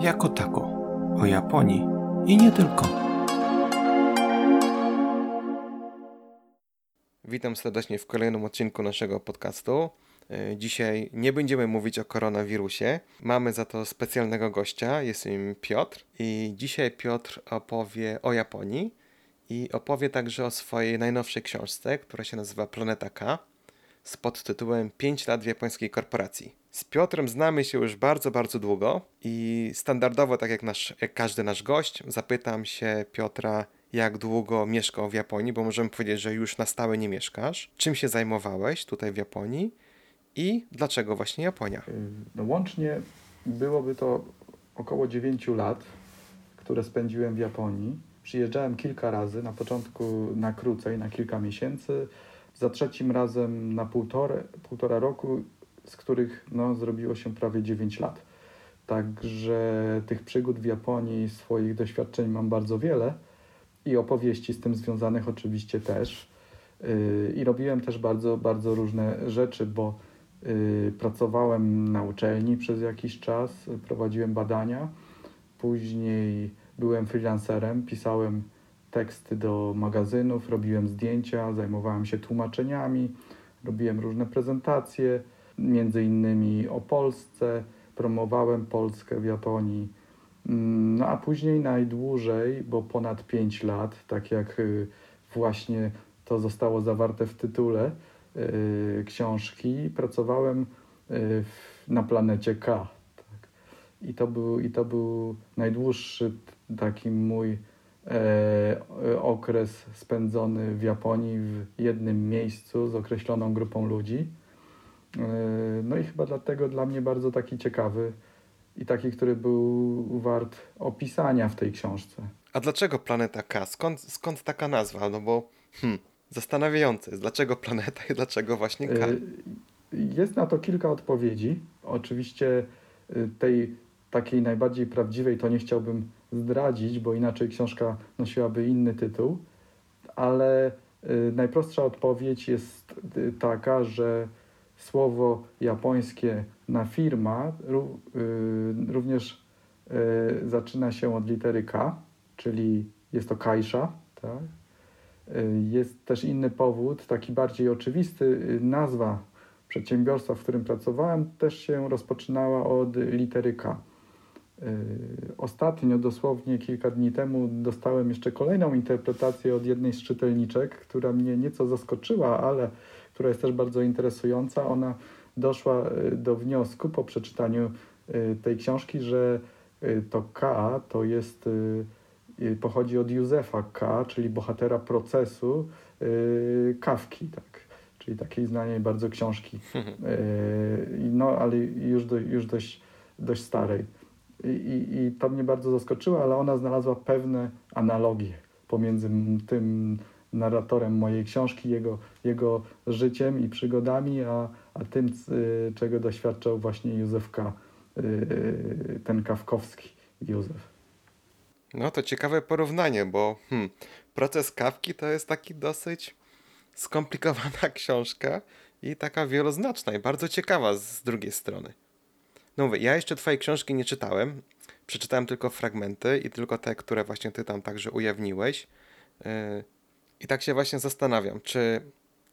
jako tako, o Japonii i nie tylko. Witam serdecznie w kolejnym odcinku naszego podcastu. E, dzisiaj nie będziemy mówić o koronawirusie. Mamy za to specjalnego gościa, jest nim Piotr. I dzisiaj Piotr opowie o Japonii i opowie także o swojej najnowszej książce, która się nazywa Planeta K z podtytułem 5 lat w japońskiej korporacji. Z Piotrem znamy się już bardzo, bardzo długo i standardowo, tak jak, nasz, jak każdy nasz gość, zapytam się Piotra, jak długo mieszkał w Japonii, bo możemy powiedzieć, że już na stałe nie mieszkasz. Czym się zajmowałeś tutaj w Japonii i dlaczego właśnie Japonia? No łącznie byłoby to około 9 lat, które spędziłem w Japonii. Przyjeżdżałem kilka razy, na początku na krócej, na kilka miesięcy, za trzecim razem na półtora, półtora roku, z których no, zrobiło się prawie 9 lat. Także tych przygód w Japonii, swoich doświadczeń mam bardzo wiele i opowieści z tym związanych oczywiście też. Yy, I robiłem też bardzo, bardzo różne rzeczy, bo yy, pracowałem na uczelni przez jakiś czas, prowadziłem badania, później byłem freelancerem, pisałem teksty do magazynów, robiłem zdjęcia, zajmowałem się tłumaczeniami, robiłem różne prezentacje, między innymi o Polsce, promowałem Polskę w Japonii. Mm, no a później najdłużej, bo ponad 5 lat, tak jak y, właśnie to zostało zawarte w tytule yy, książki, pracowałem yy, na planecie K. Tak. I, to był, I to był najdłuższy taki mój e, okres spędzony w Japonii w jednym miejscu z określoną grupą ludzi. E, no i chyba dlatego dla mnie bardzo taki ciekawy i taki, który był wart opisania w tej książce. A dlaczego Planeta K? Skąd, skąd taka nazwa? No bo hmm, zastanawiające jest, dlaczego planeta i dlaczego właśnie K? E, jest na to kilka odpowiedzi. Oczywiście tej takiej najbardziej prawdziwej to nie chciałbym zdradzić, bo inaczej książka nosiłaby inny tytuł, ale najprostsza odpowiedź jest taka, że słowo japońskie na firma y, również zaczyna się od litery K, czyli jest to kaisha. Tak? Jest też inny powód, taki bardziej oczywisty. Nazwa przedsiębiorstwa, w którym pracowałem, też się rozpoczynała od litery K. Y, ostatnio, dosłownie kilka dni temu, dostałem jeszcze kolejną interpretację od jednej z czytelniczek, która mnie nieco zaskoczyła, ale która jest też bardzo interesująca. Ona doszła y, do wniosku po przeczytaniu y, tej książki, że to K to jest, pochodzi od Józefa K, czyli bohatera procesu Kawki, tak. Czyli takiej znanej bardzo książki. No, ale już, do, już dość, dość starej. I, I to mnie bardzo zaskoczyło, ale ona znalazła pewne analogie pomiędzy tym narratorem mojej książki, jego, jego życiem i przygodami, a, a tym, y, czego doświadczał właśnie Józef K., y, ten kawkowski Józef. No to ciekawe porównanie, bo hmm, proces kawki to jest taki dosyć skomplikowana książka i taka wieloznaczna i bardzo ciekawa z drugiej strony. No mówię, ja jeszcze twojej książki nie czytałem. Przeczytałem tylko fragmenty i tylko te, które właśnie ty tam także ujawniłeś. Yy, I tak się właśnie zastanawiam, czy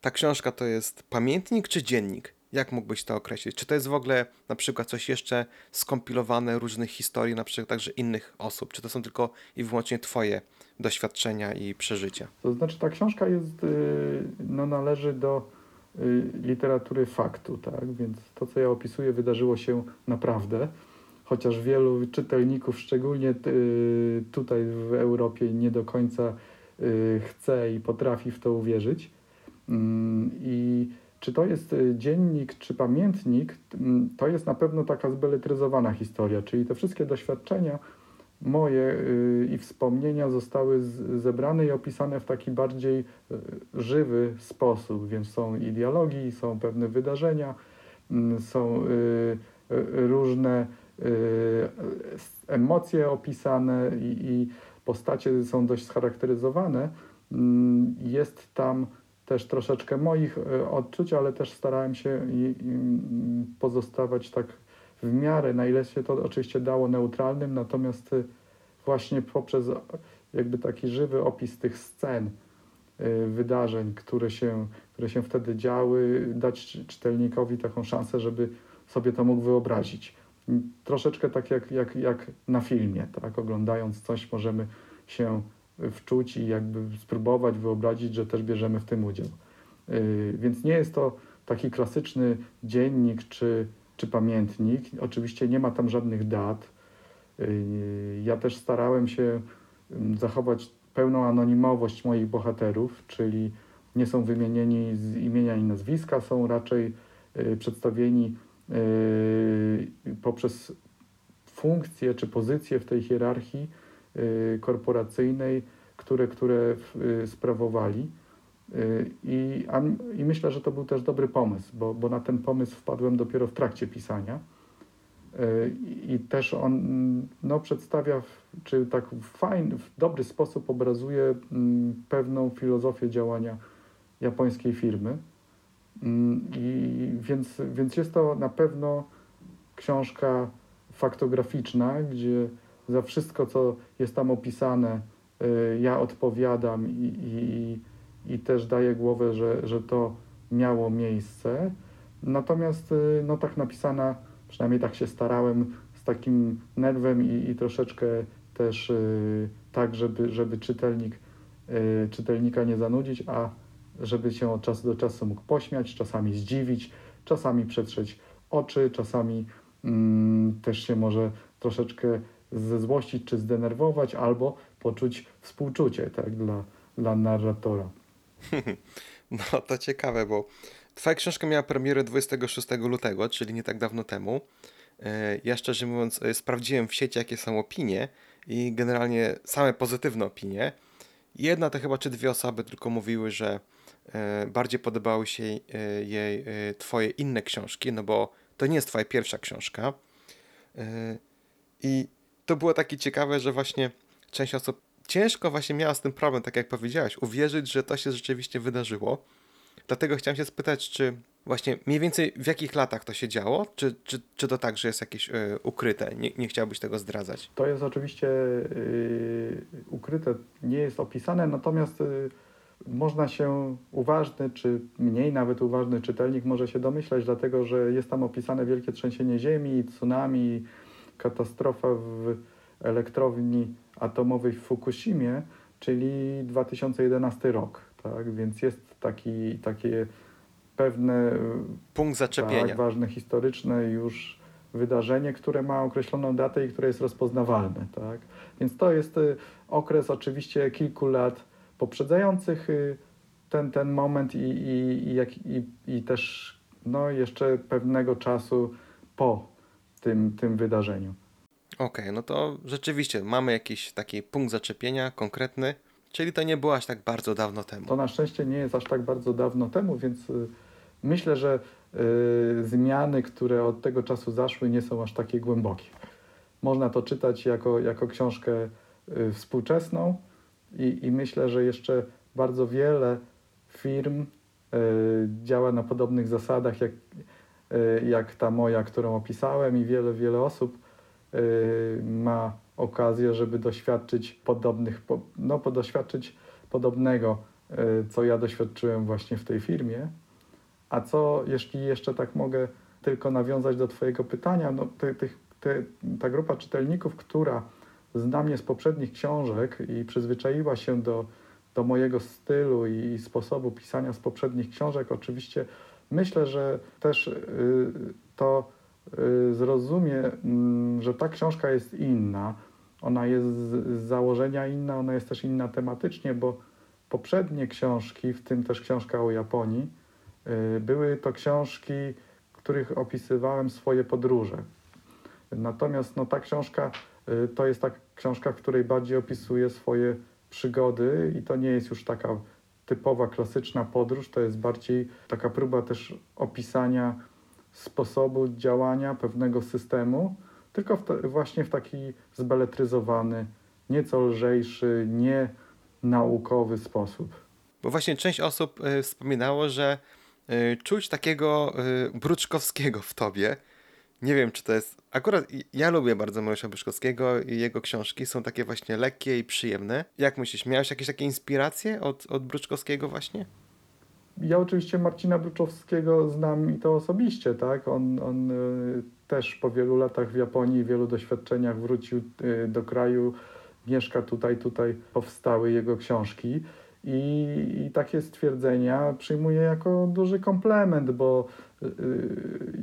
ta książka to jest pamiętnik czy dziennik? Jak mógłbyś to określić? Czy to jest w ogóle na przykład coś jeszcze skompilowane różnych historii, na przykład także innych osób? Czy to są tylko i wyłącznie twoje doświadczenia i przeżycia? To znaczy ta książka jest, y, no należy do Y, literatury faktu, tak? Więc to, co ja opisuję, wydarzyło się naprawdę, chociaż wielu czytelników, szczególnie y, tutaj w Europie, nie do końca chce i potrafi w to uwierzyć. Mm, I czy to jest dziennik, czy pamiętnik, mm, to jest na pewno taka zbeletryzowana historia, czyli te wszystkie doświadczenia, moje y, i wspomnienia zostały zebrane i opisane w taki bardziej y, żywy sposób, więc są i dialogi, są pewne wydarzenia, mm, są y, różne emocje opisane i, i postacie są dość scharakteryzowane. Mm, jest tam też troszeczkę moich odczuć, ale też starałem się pozostawać tak w miarę, na ile się to oczywiście dało, neutralnym, natomiast y, właśnie poprzez o, jakby taki żywy opis tych scen, wydarzeń, które się, które się wtedy działy, dać czy- czytelnikowi taką szansę, żeby sobie to mógł wyobrazić. Mm, Troszeczkę tak jak, jak, jak na filmie, tak? Oglądając coś możemy się wczuć i jakby spróbować wyobrazić, że też bierzemy w tym udział. Yy, Więc nie jest to taki klasyczny dziennik czy, czy pamiętnik. Oczywiście nie ma tam żadnych dat. Yy, Ja też starałem się ym, zachować pełną anonimowość moich bohaterów, czyli nie są wymienieni z imienia i nazwiska, są raczej yy, przedstawieni poprzez funkcje czy pozycje w tej hierarchii yy, korporacyjnej, które, które yy, sprawowali. Yy, I, I myślę, że to był też dobry pomysł, bo, bo na ten pomysł wpadłem dopiero w trakcie pisania. Yy, I też on no, przedstawia, czy tak fajny, w dobry sposób obrazuje mm, pewną filozofię działania japońskiej firmy. I więc, więc jest to na pewno książka faktograficzna, gdzie za wszystko, co jest tam opisane, y, ja odpowiadam i, i, i też daję głowę, że, że to miało miejsce. Natomiast y, no tak napisana, przynajmniej tak się starałem, z takim nerwem i, i troszeczkę też y, tak, żeby, żeby czytelnik, czytelnika nie zanudzić, a żeby się od czasu do czasu mógł pośmiać, czasami zdziwić, czasami przetrzeć oczy, czasami mm, też się może troszeczkę zezłościć czy zdenerwować, albo poczuć współczucie tak, dla, dla narratora. No to ciekawe, bo twoja książka miała premierę 26 lutego, czyli nie tak dawno temu. E, Ja szczerze mówiąc e, sprawdziłem w sieci, jakie są opinie i generalnie same pozytywne opinie. Jedna to chyba czy dwie osoby tylko mówiły, że bardziej podobały się e, jej e, twoje inne książki, no bo to nie jest twoja pierwsza książka. E, I to było takie ciekawe, że właśnie część osób ciężko właśnie miała z tym problem, tak jak powiedziałeś, uwierzyć, że to się rzeczywiście wydarzyło. Dlatego chciałem się spytać, czy właśnie mniej więcej w jakich latach to się działo, czy, czy, czy to tak, że jest jakieś e, ukryte? Nie, nie chciałbyś tego zdradzać. To jest oczywiście y, ukryte, nie jest opisane, natomiast y, można się uważny, czy mniej nawet uważny czytelnik może się domyślać, dlatego że jest tam opisane wielkie trzęsienie ziemi, tsunami, katastrofa w elektrowni atomowej w Fukushimie, czyli 2011 rok. Tak? Więc jest taki, takie pewne Punkt zaczepienia. tak, ważne historyczne już wydarzenie, które ma określoną datę i które jest rozpoznawalne. Tak? Więc to jest y, okres oczywiście kilku lat poprzedzających y, ten, ten moment i, i, i, jak, i, i też no, jeszcze pewnego czasu po tym, tym wydarzeniu. Okej, no to rzeczywiście mamy jakiś taki punkt zaczepienia konkretny, czyli to nie było aż tak bardzo dawno temu. To na szczęście nie jest aż tak bardzo dawno temu, więc y, myślę, że y, zmiany, które od tego czasu zaszły, nie są aż takie głębokie. Można to czytać jako, jako książkę y, współczesną i, i myślę, że jeszcze bardzo wiele firm y, działa na podobnych zasadach jak, y, jak ta moja, którą opisałem i wiele, wiele osób y, ma okazję, żeby doświadczyć podobnych, po, no, doświadczyć podobnego, co ja doświadczyłem właśnie w tej firmie. A co, jeśli jeszcze tak mogę tylko nawiązać do Twojego pytania, no, te, tych- te, ta grupa czytelników, która zna mnie z poprzednich książek i przyzwyczaiła się do, do mojego stylu i sposobu pisania z poprzednich książek, oczywiście myślę, że też y, to y, zrozumie, mm, że ta książka jest inna. Ona jest z, założenia inna, ona jest też inna tematycznie, bo poprzednie książki, w tym też książka o Japonii, y, były to książki, w których opisywałem swoje podróże. Natomiast no, ta książka to jest ta książka, w której bardziej opisuję swoje przygody i to nie jest już taka typowa, klasyczna podróż, to jest bardziej taka próba też opisania sposobu działania pewnego systemu, tylko w te, właśnie w taki zbeletryzowany, nieco lżejszy, nie naukowy sposób. Bo właśnie część osób y, wspominało, że y, czuć takiego y, Bruczkowskiego w tobie. Nie wiem, czy to jest. Akurat ja lubię bardzo Mariusza Byszkowskiego i jego książki są takie właśnie lekkie i przyjemne. Jak myślisz, miałeś jakieś takie inspiracje od, od Bruczkowskiego właśnie? Ja oczywiście Marcina Bruczowskiego znam i to osobiście, tak? On, on y, też po wielu latach w Japonii, wielu doświadczeniach wrócił y, do kraju, mieszka tutaj, tutaj powstały jego książki. I, I takie stwierdzenia przyjmuję jako duży komplement, bo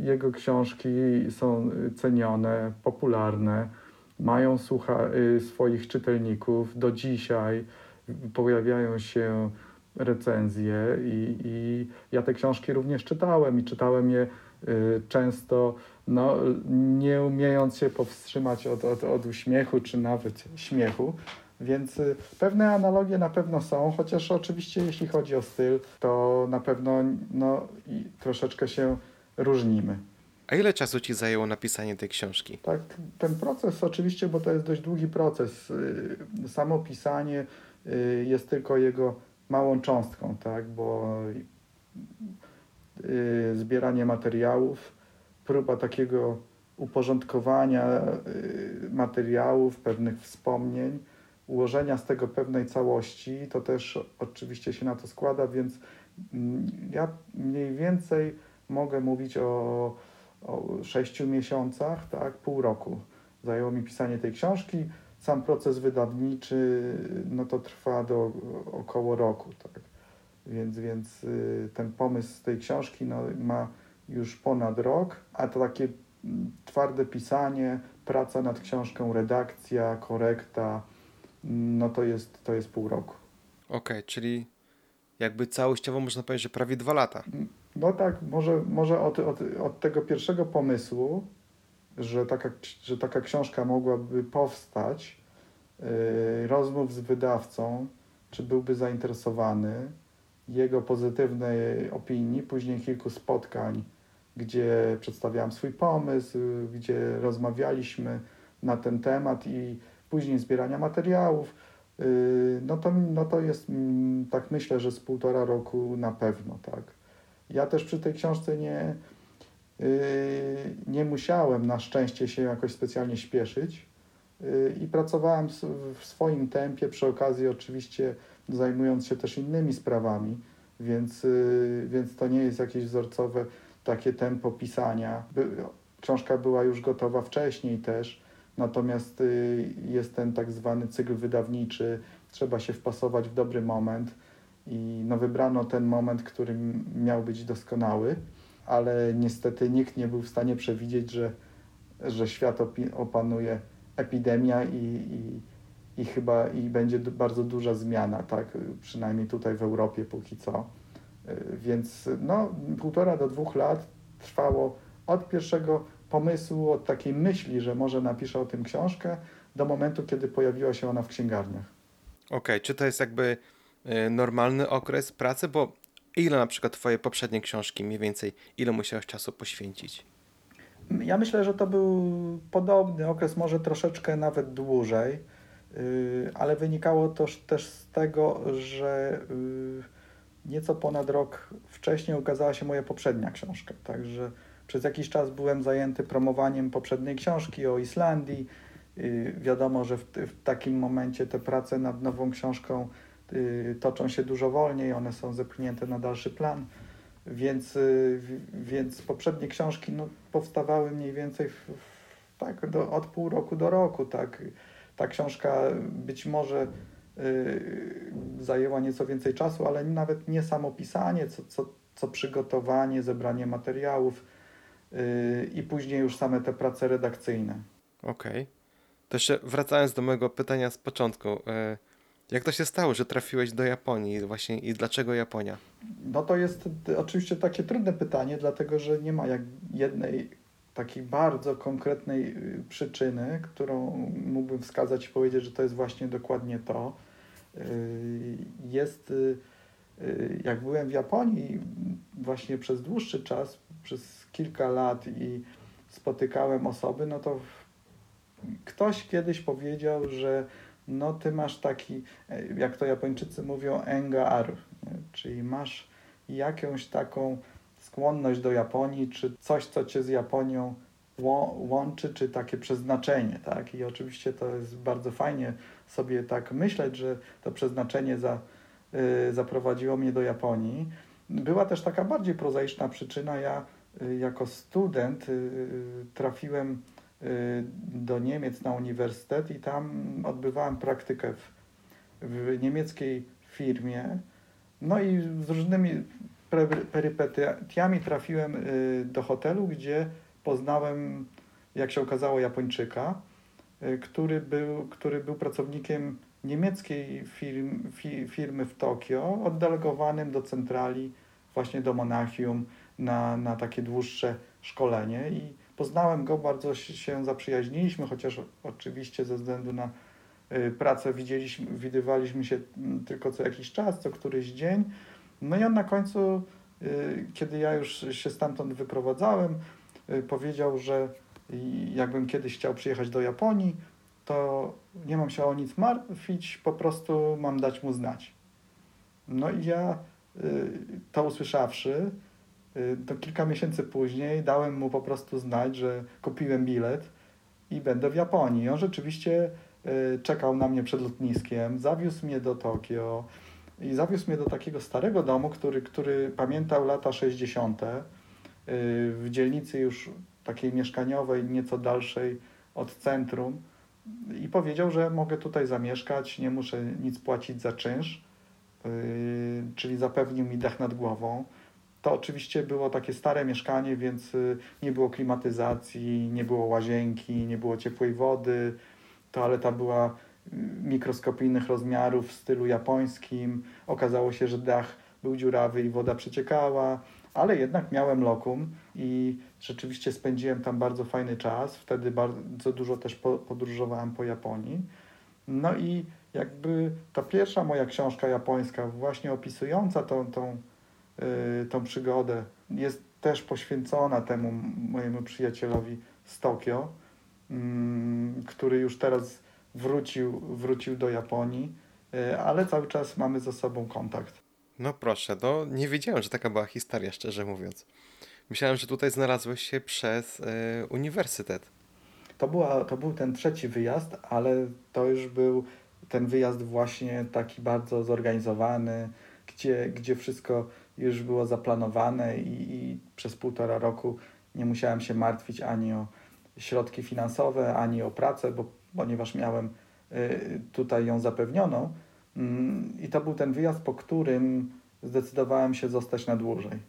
jego książki są cenione, popularne, mają słucha, y, swoich czytelników do dzisiaj, pojawiają się recenzje i, i ja te książki również czytałem i czytałem je y, często, no, nie umiejąc się powstrzymać od, od, od uśmiechu czy nawet śmiechu. Więc y, pewne analogie na pewno są, chociaż oczywiście jeśli chodzi o styl, to na pewno no, troszeczkę się różnimy. A ile czasu ci zajęło napisanie tej książki? Tak, ten proces oczywiście, bo to jest dość długi proces. y, Samo pisanie y, jest tylko jego małą cząstką, tak, bo zbieranie materiałów, próba takiego uporządkowania materiałów, pewnych wspomnień, ułożenia z tego pewnej całości, to też oczywiście się na to składa, więc mm, ja mniej więcej mogę mówić o o miesiącach, tak, pół roku. Zajęło mi pisanie tej książki. Sam proces wydawniczy, no to trwa do około roku, tak. Więc, więc y, ten pomysł tej książki no, ma już ponad rok, a to takie mm, twarde pisanie, praca nad książką, redakcja, korekta, no to jest, to jest pół roku. Okej, czyli jakby całościowo można powiedzieć, że prawie dwa lata. No tak, może, może od, od, od tego pierwszego pomysłu, że taka, że taka książka mogłaby powstać, yy, rozmów z wydawcą, czy byłby zainteresowany, jego pozytywnej opinii, później kilku spotkań, gdzie przedstawiałem swój pomysł, gdzie rozmawialiśmy na ten temat i później zbierania materiałów, yy, no to, no to jest, mm, tak myślę, że z półtora roku na pewno, tak. Ja też przy tej książce nie, yy, nie musiałem na szczęście się jakoś specjalnie śpieszyć yy, i pracowałem w swoim tempie, przy okazji oczywiście zajmując się też innymi sprawami, więc, więc to nie jest jakieś wzorcowe takie tempo pisania. Książka była już gotowa wcześniej też, natomiast yy, jest ten tak zwany cykl wydawniczy, trzeba się wpasować w dobry moment i no wybrano ten moment, który miał być doskonały, ale niestety nikt nie był w stanie przewidzieć, że, że świat opanuje epidemia i, i, i chyba i będzie bardzo duża zmiana, tak, przynajmniej tutaj w Europie póki co. Y, Więc no, półtora do dwóch lat trwało od pierwszego pomysłu, od takiej myśli, że może napiszę o tym książkę, do momentu, kiedy pojawiła się ona w księgarniach. Okej, czy to jest jakby y, normalny okres pracy? Bo ile na przykład twoje poprzednie książki mniej więcej, ile musiałeś czasu poświęcić? Ja myślę, że to był podobny okres, może troszeczkę nawet dłużej, yy, ale wynikało to też z tego, że yy, nieco ponad rok wcześniej ukazała się moja poprzednia książka. Także przez jakiś czas byłem zajęty promowaniem poprzedniej książki o Islandii. Yy, Wiadomo, że w, w takim momencie te prace nad nową książką yy, toczą się dużo wolniej, one są zepchnięte na dalszy plan. Więc, y, więc poprzednie książki no, powstawały mniej więcej w, w, tak, do, od pół roku do roku. Tak. Ta książka być może y, zajęła nieco więcej czasu, ale nawet nie samo pisanie, co, co, co przygotowanie, zebranie materiałów y, i później już same te prace redakcyjne. Okej. To jeszcze wracając do mojego pytania z początku. y, Jak to się stało, że trafiłeś do Japonii właśnie i dlaczego Japonia? No to jest oczywiście takie trudne pytanie, dlatego że nie ma jak jednej takiej bardzo konkretnej y, przyczyny, którą mógłbym wskazać i powiedzieć, że to jest właśnie dokładnie to. Y, Jest, y, jak byłem w Japonii właśnie przez dłuższy czas, przez kilka lat i spotykałem osoby, no to ktoś kiedyś powiedział, że no ty masz taki, e, jak to Japończycy mówią, engar, czyli masz jakąś taką skłonność do Japonii, czy coś, co cię z Japonią łą- łączy, czy takie przeznaczenie, tak? I oczywiście to jest bardzo fajnie sobie tak myśleć, że to przeznaczenie za, y, zaprowadziło mnie do Japonii. Była też taka bardziej prozaiczna przyczyna. Ja jako student y, y, trafiłem y, do Niemiec na uniwersytet i tam odbywałem praktykę w, w niemieckiej firmie. No i z różnymi perypetiami trafiłem y, do hotelu, gdzie poznałem, jak się okazało, Japończyka, y, który był, który był pracownikiem niemieckiej firm, fi, firmy w Tokio, oddelegowanym do centrali, właśnie do Monachium, na, na takie dłuższe szkolenie. I poznałem go, bardzo się zaprzyjaźniliśmy, chociaż oczywiście ze względu na y, pracę widzieliśmy, widywaliśmy się mm, tylko co jakiś czas, co któryś dzień. No i on na końcu, y, kiedy ja już się stamtąd wyprowadzałem, y, powiedział, że jakbym kiedyś chciał przyjechać do Japonii, to nie mam się o nic martwić, po prostu mam dać mu znać. No i ja to usłyszawszy, to kilka miesięcy później dałem mu po prostu znać, że kupiłem bilet i będę w Japonii. On rzeczywiście y, czekał na mnie przed lotniskiem, zawiózł mnie do Tokio i zawiózł mnie do takiego starego domu, który, który pamiętał lata 60. y, w dzielnicy już takiej mieszkaniowej, nieco dalszej od centrum i powiedział, że mogę tutaj zamieszkać, nie muszę nic płacić za czynsz, czyli zapewnił mi dach nad głową. To oczywiście było takie stare mieszkanie, więc yy, nie było klimatyzacji, nie było łazienki, nie było ciepłej wody. Toaleta była yy, mikroskopijnych rozmiarów w stylu japońskim. Okazało się, że dach był dziurawy i woda przeciekała, ale jednak miałem lokum i rzeczywiście spędziłem tam bardzo fajny czas. Wtedy bardzo dużo też po, podróżowałem po Japonii. No i jakby ta pierwsza moja książka japońska, właśnie opisująca tą, tą, tą przygodę, jest też poświęcona temu mojemu przyjacielowi z Tokio, mm, który już teraz wrócił, wrócił do Japonii, yy, ale cały czas mamy ze sobą kontakt. No proszę, no nie wiedziałem, że taka była historia, szczerze mówiąc. Myślałem, że tutaj znalazłeś się przez y, uniwersytet. To, była, to był ten trzeci wyjazd, ale to już był ten wyjazd właśnie taki bardzo zorganizowany, gdzie, gdzie wszystko już było zaplanowane i, i przez półtora roku nie musiałem się martwić ani o środki finansowe, ani o pracę, bo, ponieważ miałem y, tutaj ją zapewnioną. Mm, I to był ten wyjazd, po którym zdecydowałem się zostać na dłużej.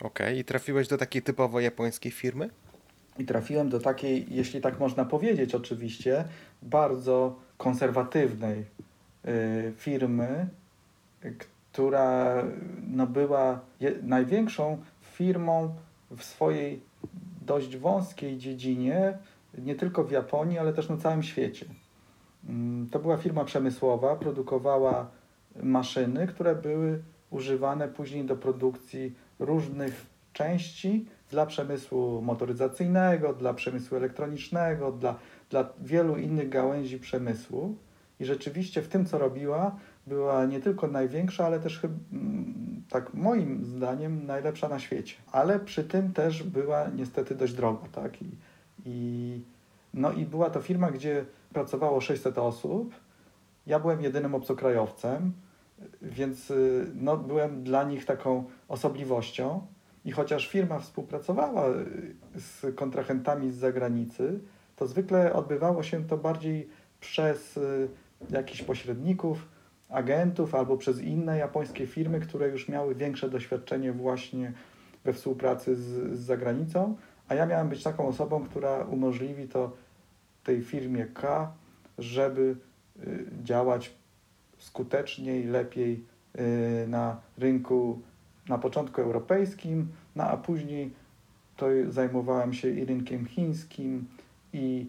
Okej, i trafiłeś do takiej typowo japońskiej firmy? I trafiłem do takiej, jeśli tak można powiedzieć, oczywiście, bardzo konserwatywnej y, firmy, która no, była największą firmą w swojej dość wąskiej dziedzinie, nie tylko w Japonii, ale też na całym świecie. Mm, To była firma przemysłowa, produkowała maszyny, które były używane później do produkcji różnych części dla przemysłu motoryzacyjnego, dla przemysłu elektronicznego, dla, dla wielu innych gałęzi przemysłu. I rzeczywiście w tym, co robiła, była nie tylko największa, ale też, mm, tak moim zdaniem, najlepsza na świecie. Ale przy tym też była niestety dość droga, tak? I, i, no i była to firma, gdzie pracowało 600 osób. Ja byłem jedynym obcokrajowcem, więc y, no, byłem dla nich taką osobliwością. I chociaż firma współpracowała y, z kontrahentami z zagranicy, to zwykle odbywało się to bardziej przez y, jakichś pośredników, agentów albo przez inne japońskie firmy, które już miały większe doświadczenie właśnie we współpracy z, z zagranicą, a ja miałem być taką osobą, która umożliwi to tej firmie K, żeby y, działać skuteczniej, lepiej y, na rynku na początku europejskim, no a później to zajmowałem się i rynkiem chińskim, i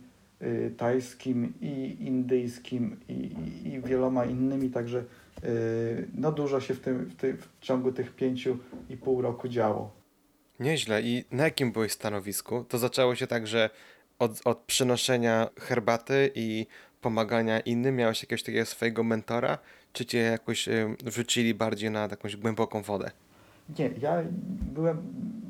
tajskim, i indyjskim, i, i, i wieloma innymi, także y, no dużo się w, tym, w, ty, w ciągu tych pięciu i pół roku działo. Nieźle. I na jakim byłeś stanowisku? To zaczęło się tak, że od, od przynoszenia herbaty i pomagania innym miałeś jakiegoś takiego swojego mentora, czy cię jakoś y, wrzucili bardziej na jakąś głęboką wodę? Nie, ja byłem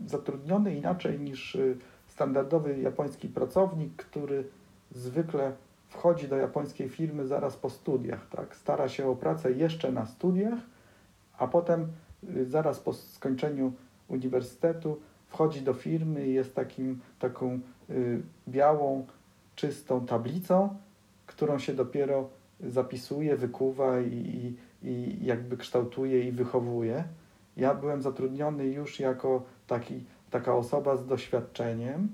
zatrudniony inaczej niż y, standardowy japoński pracownik, który zwykle wchodzi do japońskiej firmy zaraz po studiach, tak? Stara się o pracę jeszcze na studiach, a potem y, zaraz po skończeniu uniwersytetu wchodzi do firmy i jest takim, taką y, białą, czystą tablicą, którą się dopiero zapisuje, wykuwa i, i, jakby kształtuje i wychowuje. Ja byłem zatrudniony już jako taki, taka osoba z doświadczeniem,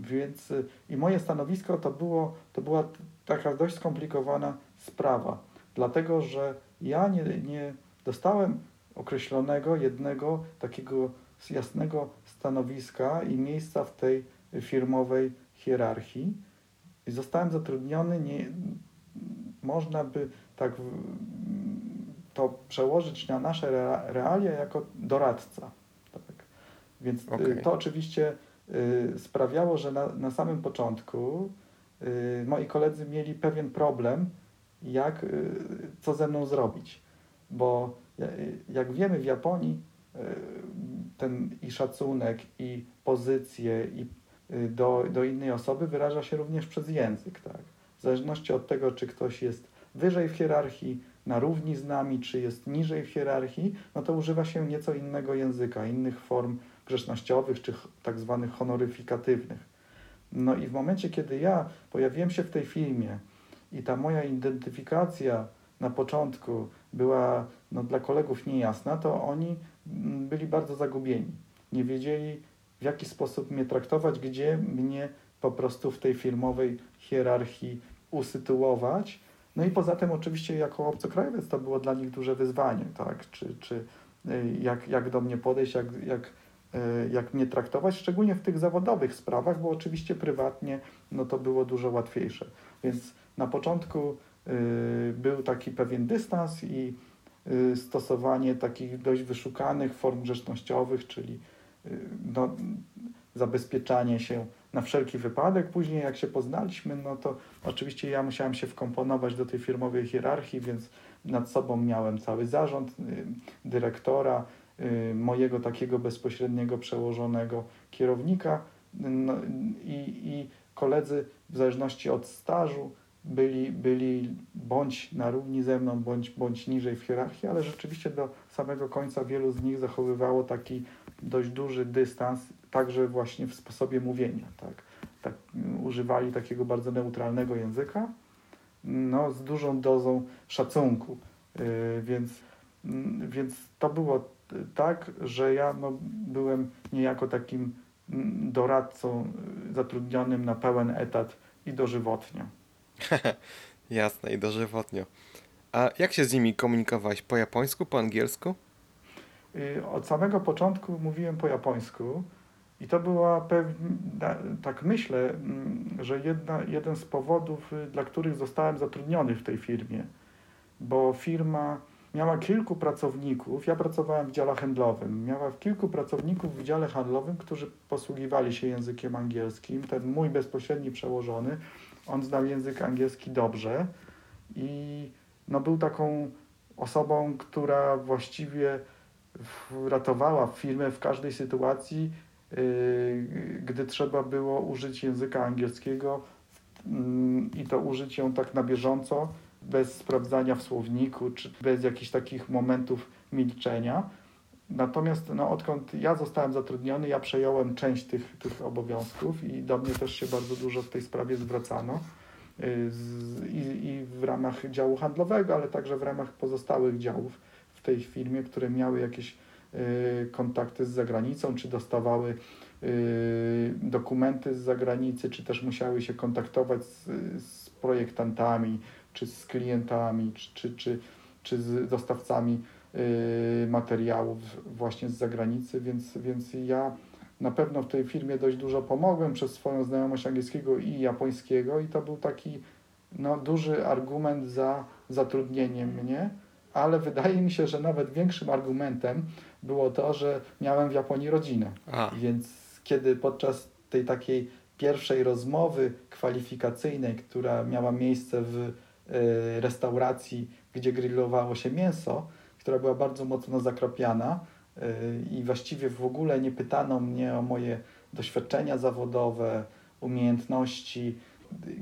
więc y, i moje stanowisko to, było, to była taka dość skomplikowana sprawa, dlatego że ja nie, nie dostałem określonego jednego takiego jasnego stanowiska i miejsca w tej firmowej hierarchii. I zostałem zatrudniony, nie, można by tak to przełożyć na nasze rea- realia jako doradca. Tak. Więc y, Okej. to oczywiście sprawiało, że na, na samym początku y, moi koledzy mieli pewien problem, jak, y, co ze mną zrobić. Bo ja- y, jak wiemy w Japonii y, ten i szacunek, i pozycję, i y, do, do innej osoby wyraża się również przez język. Tak? W zależności od tego, czy ktoś jest wyżej w hierarchii, na równi z nami, czy jest niżej w hierarchii, no to używa się nieco innego języka, innych form grzecznościowych, czy tak zwanych honoryfikatywnych. No i w momencie, kiedy ja pojawiłem się w tej filmie i ta moja identyfikacja na początku była no, dla kolegów niejasna, to oni mm, byli bardzo zagubieni. Nie wiedzieli, w jaki sposób mnie traktować, gdzie mnie po prostu w tej firmowej hierarchii usytuować. No i poza tym oczywiście jako obcokrajowiec to było dla nich duże wyzwanie, tak? Czy, czy y, jak, jak do mnie podejść, jak, jak, y, jak mnie traktować, szczególnie w tych zawodowych sprawach, bo oczywiście prywatnie no to było dużo łatwiejsze. Więc na początku y, był taki pewien dystans i y, stosowanie takich dość wyszukanych form grzecznościowych, czyli y, no, zabezpieczanie się na wszelki wypadek. Później jak się poznaliśmy, no to oczywiście ja musiałem się wkomponować do tej firmowej hierarchii, więc nad sobą miałem cały zarząd, y, dyrektora, y, mojego takiego bezpośredniego przełożonego kierownika no, i, i koledzy w zależności od stażu byli, byli bądź na równi ze mną, bądź, bądź niżej w hierarchii, ale rzeczywiście do samego końca wielu z nich zachowywało taki dość duży dystans, także właśnie w sposobie mówienia. Tak? Tak, mm, używali takiego bardzo neutralnego języka, no, z dużą dozą szacunku. Yy, więc, mm, więc to było t- tak, że ja no, byłem niejako takim mm, doradcą y, zatrudnionym na pełen etat i dożywotnio. Jasne i dożywotnio. A jak się z nimi komunikowałeś? Po japońsku, po angielsku? Y, Od samego początku mówiłem po japońsku i to była pewna, tak myślę, mm, że jedna, jeden z powodów, y, dla których zostałem zatrudniony w tej firmie, bo firma miała kilku pracowników, ja pracowałem w dziale handlowym, miała kilku pracowników w dziale handlowym, którzy posługiwali się językiem angielskim. Ten mój bezpośredni przełożony, on znał język angielski dobrze. I no, był taką osobą, która właściwie ratowała firmę w każdej sytuacji, gdy trzeba było użyć języka angielskiego mm, i to użyć ją tak na bieżąco, bez sprawdzania w słowniku, czy bez jakichś takich momentów milczenia. Natomiast no, odkąd ja zostałem zatrudniony, ja przejąłem część tych, tych obowiązków i do mnie też się bardzo dużo w tej sprawie zwracano. yy, z, i, I w ramach działu handlowego, ale także w ramach pozostałych działów w tej firmie, które miały jakieś y, kontakty z zagranicą, czy dostawały y, dokumenty z zagranicy, czy też musiały się kontaktować z, z projektantami, czy z klientami, czy, czy, czy, czy z dostawcami y, materiałów właśnie z zagranicy, więc, więc ja na pewno w tej firmie dość dużo pomogłem przez swoją znajomość angielskiego i japońskiego i to był taki no, duży argument za zatrudnieniem mnie, ale wydaje mi się, że nawet większym argumentem było to, że miałem w Japonii rodzinę. Więc kiedy podczas tej takiej pierwszej rozmowy kwalifikacyjnej, która miała miejsce w y, restauracji, gdzie grillowało się mięso, która była bardzo mocno zakropiana y, i właściwie w ogóle nie pytano mnie o moje doświadczenia zawodowe, umiejętności.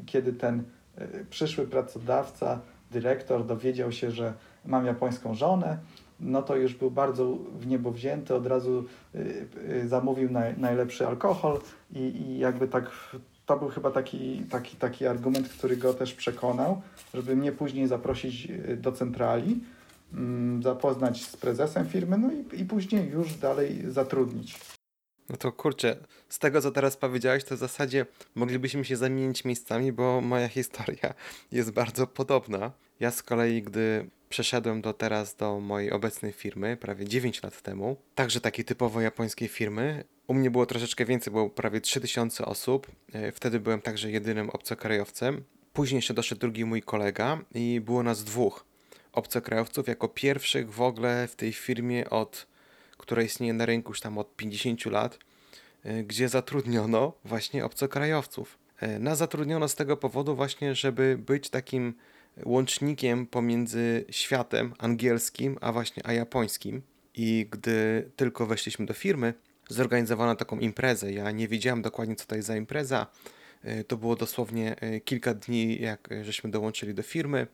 Kiedy ten y, przyszły pracodawca, dyrektor dowiedział się, że mam japońską żonę, no to już był bardzo w niebo wzięty, od razu y, y, zamówił naj, najlepszy alkohol i, i jakby tak to był chyba taki, taki, taki argument, który go też przekonał, żeby mnie później zaprosić y, do centrali, mm, zapoznać z prezesem firmy, no i, i później już dalej zatrudnić. No to kurczę, z tego co teraz powiedziałeś, to w zasadzie moglibyśmy się zamienić miejscami, bo moja historia jest bardzo podobna. Ja z kolei, gdy przeszedłem do teraz do mojej obecnej firmy, prawie 9 lat temu, także takiej typowo japońskiej firmy, u mnie było troszeczkę więcej, było prawie 3000 osób. E, Wtedy byłem także jedynym obcokrajowcem. Później jeszcze doszedł drugi mój kolega i było nas dwóch obcokrajowców jako pierwszych w ogóle w tej firmie od która istnieje na rynku już tam od 50 lat, y, gdzie zatrudniono właśnie obcokrajowców. Y, Nas zatrudniono z tego powodu właśnie, żeby być takim łącznikiem pomiędzy światem angielskim, a właśnie a japońskim. I gdy tylko weszliśmy do firmy, zorganizowano taką imprezę. Ja nie wiedziałem dokładnie, co to jest za impreza. Y, To było dosłownie kilka dni, jak żeśmy dołączyli do firmy.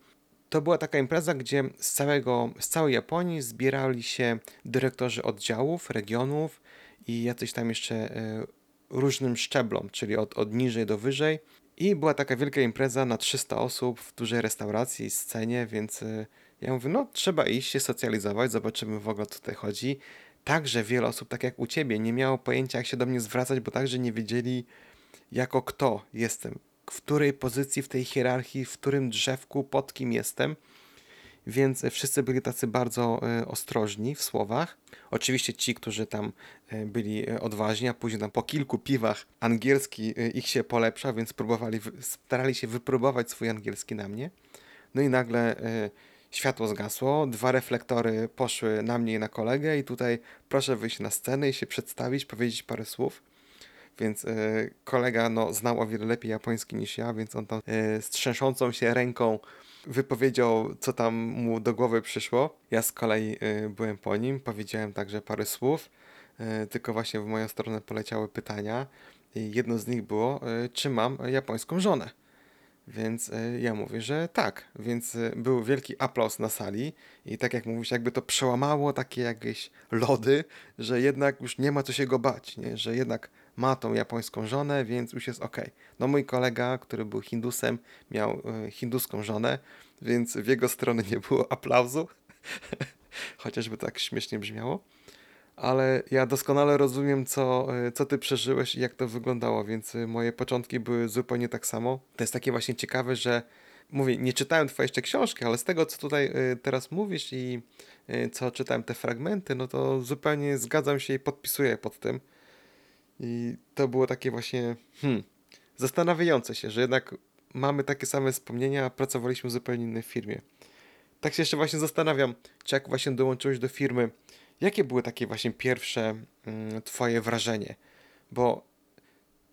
To była taka impreza, gdzie z, całego, z całej Japonii zbierali się dyrektorzy oddziałów, regionów i jacyś tam jeszcze e, różnym szczeblom, czyli od, od niżej do wyżej. I była taka wielka impreza na 300 osób w dużej restauracji, scenie, więc e, ja mówię, no trzeba iść się socjalizować, zobaczymy w ogóle co tutaj chodzi. Także wiele osób, tak jak u ciebie, nie miało pojęcia jak się do mnie zwracać, bo także nie wiedzieli jako kto jestem, w której pozycji w tej hierarchii, w którym drzewku, pod kim jestem. Więc e, wszyscy byli tacy bardzo e, ostrożni w słowach. Oczywiście ci, którzy tam e, byli odważni, a później tam po kilku piwach angielski ich się polepsza, więc próbowali, starali się wypróbować swój angielski na mnie. No i nagle światło zgasło, dwa reflektory poszły na mnie i na kolegę i tutaj proszę wyjść na scenę i się przedstawić, powiedzieć parę słów. Więc e, kolega no, znał o wiele lepiej japoński niż ja, więc on tam e, z się ręką wypowiedział, co tam mu do głowy przyszło. Ja z kolei e, byłem po nim, powiedziałem także parę słów, tylko właśnie w moją stronę poleciały pytania. I jedno z nich było, czy mam japońską żonę. Więc ja mówię, że tak. Więc był wielki aplauz na sali i tak jak mówisz, jakby to przełamało takie jakieś lody, że jednak już nie ma co się go bać, nie? że jednak ma tą japońską żonę, więc już jest ok. No mój kolega, który był Hindusem, miał e, hinduską żonę, więc w jego strony nie było aplauzu, chociażby tak śmiesznie brzmiało. Ale ja doskonale rozumiem, co, e, co ty przeżyłeś i jak to wyglądało, więc e, moje początki były zupełnie tak samo. To jest takie właśnie ciekawe, że mówię, nie czytałem twojej jeszcze książki, ale z tego, co tutaj teraz mówisz i co czytałem te fragmenty, no to zupełnie zgadzam się i podpisuję pod tym. I to było takie właśnie hmm, zastanawiające się, że jednak mamy takie same wspomnienia, a pracowaliśmy w zupełnie innej firmie. Tak się jeszcze właśnie zastanawiam, czy jak właśnie dołączyłeś do firmy, jakie były takie właśnie pierwsze mm, twoje wrażenie? Bo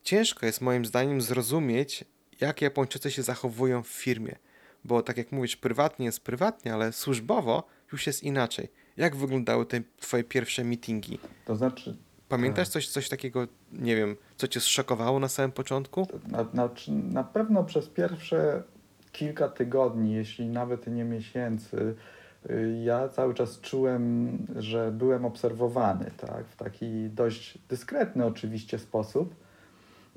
ciężko jest moim zdaniem zrozumieć, jak Japończycy się zachowują w firmie. Bo tak jak mówisz, prywatnie jest prywatnie, ale służbowo już jest inaczej. Jak wyglądały te twoje pierwsze meetingi? To znaczy, Pamiętasz coś, coś takiego, nie wiem, co cię zszokowało na samym początku? na, na, na pewno przez pierwsze kilka tygodni, jeśli nawet nie miesięcy, y, ja cały czas czułem, że byłem obserwowany, tak, w taki dość dyskretny oczywiście sposób.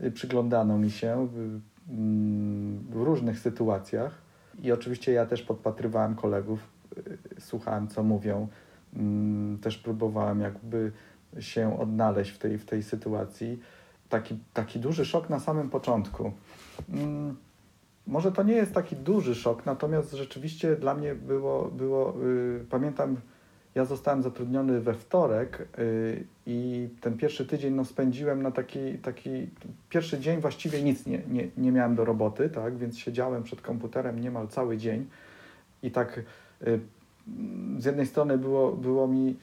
Y, Przyglądano mi się w, mm, w różnych sytuacjach i oczywiście ja też podpatrywałem kolegów, y, słuchałem co mówią, mm, też próbowałem jakby się odnaleźć w tej, w tej sytuacji. Taki, taki duży szok na samym początku. Mm, może to nie jest taki duży szok, natomiast rzeczywiście dla mnie było, było y, pamiętam, ja zostałem zatrudniony we wtorek y, i ten pierwszy tydzień no, spędziłem na taki, taki, pierwszy dzień właściwie nic nie, nie, nie miałem do roboty, tak, więc siedziałem przed komputerem niemal cały dzień i tak y, z jednej strony było, było mi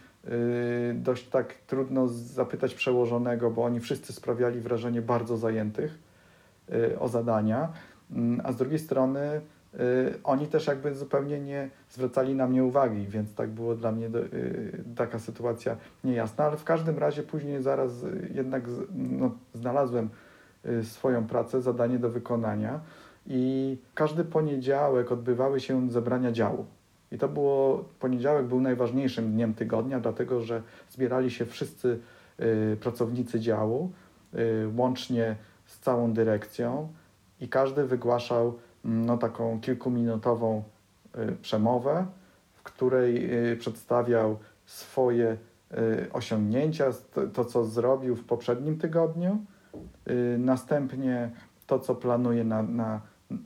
dość tak trudno zapytać przełożonego, bo oni wszyscy sprawiali wrażenie bardzo zajętych y, o zadania, Mm, a z drugiej strony oni też jakby zupełnie nie zwracali na mnie uwagi, więc tak było dla mnie taka sytuacja niejasna, ale w każdym razie później zaraz jednak no, znalazłem swoją pracę, zadanie do wykonania i każdy poniedziałek odbywały się zebrania działu. I to było, poniedziałek był najważniejszym dniem tygodnia, dlatego że zbierali się wszyscy y, pracownicy działu, y, łącznie z całą dyrekcją i każdy wygłaszał mm, no, taką kilkuminutową y, przemowę, w której przedstawiał swoje osiągnięcia, to, co zrobił w poprzednim tygodniu, następnie to, co planuje na, na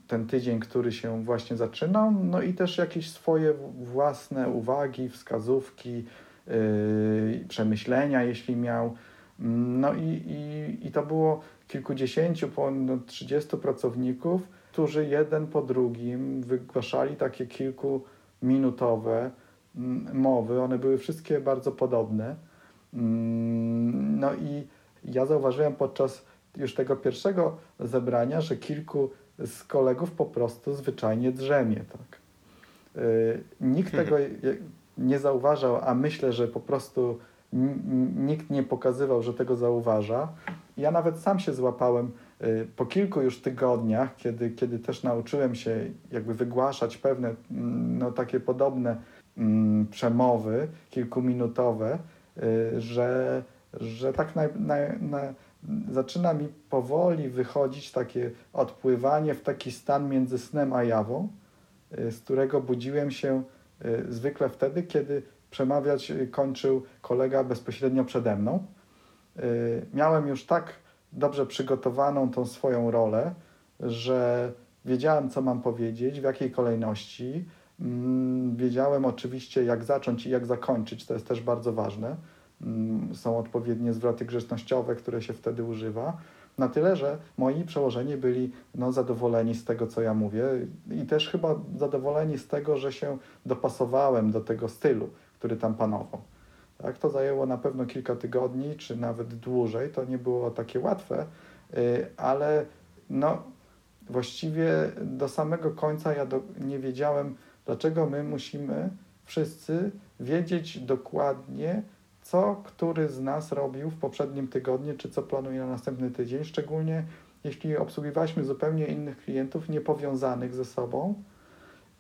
ten tydzień, który się właśnie zaczynał, no i też jakieś swoje własne uwagi, wskazówki, yy, przemyślenia, jeśli miał. No i, i, i to było kilkudziesięciu, ponad 30 pracowników, którzy jeden po drugim wygłaszali takie kilkuminutowe mm, mowy. One były wszystkie bardzo podobne. Mm, No i ja zauważyłem podczas już tego pierwszego zebrania, że kilku z kolegów po prostu zwyczajnie drzemie. Tak. Yy, Nikt tego je- nie zauważał, a myślę, że po prostu nikt nie pokazywał, że tego zauważa. Ja nawet sam się złapałem yy, po kilku już tygodniach, kiedy, kiedy też nauczyłem się jakby wygłaszać pewne no, takie podobne mm, przemowy kilkuminutowe, yy, że, że tak naj, naj, naj, zaczyna mi powoli wychodzić takie odpływanie w taki stan między snem a jawą, y, z którego budziłem się y, zwykle wtedy, kiedy przemawiać y, kończył kolega bezpośrednio przede mną. Miałem już tak dobrze przygotowaną tą swoją rolę, że wiedziałem, co mam powiedzieć, w jakiej kolejności. Mm, Wiedziałem oczywiście, jak zacząć i jak zakończyć, to jest też bardzo ważne. Mm, Są odpowiednie zwroty grzecznościowe, które się wtedy używa. Na tyle, że moi przełożeni byli no, zadowoleni z tego, co ja mówię i też chyba zadowoleni z tego, że się dopasowałem do tego stylu, który tam panował. Tak, to zajęło na pewno kilka tygodni, czy nawet dłużej. To nie było takie łatwe, y, ale no, właściwie do samego końca ja do, nie wiedziałem, dlaczego my musimy wszyscy wiedzieć dokładnie, co który z nas robił w poprzednim tygodniu, czy co planuje na następny tydzień, szczególnie jeśli obsługiwaliśmy zupełnie innych klientów, niepowiązanych ze sobą.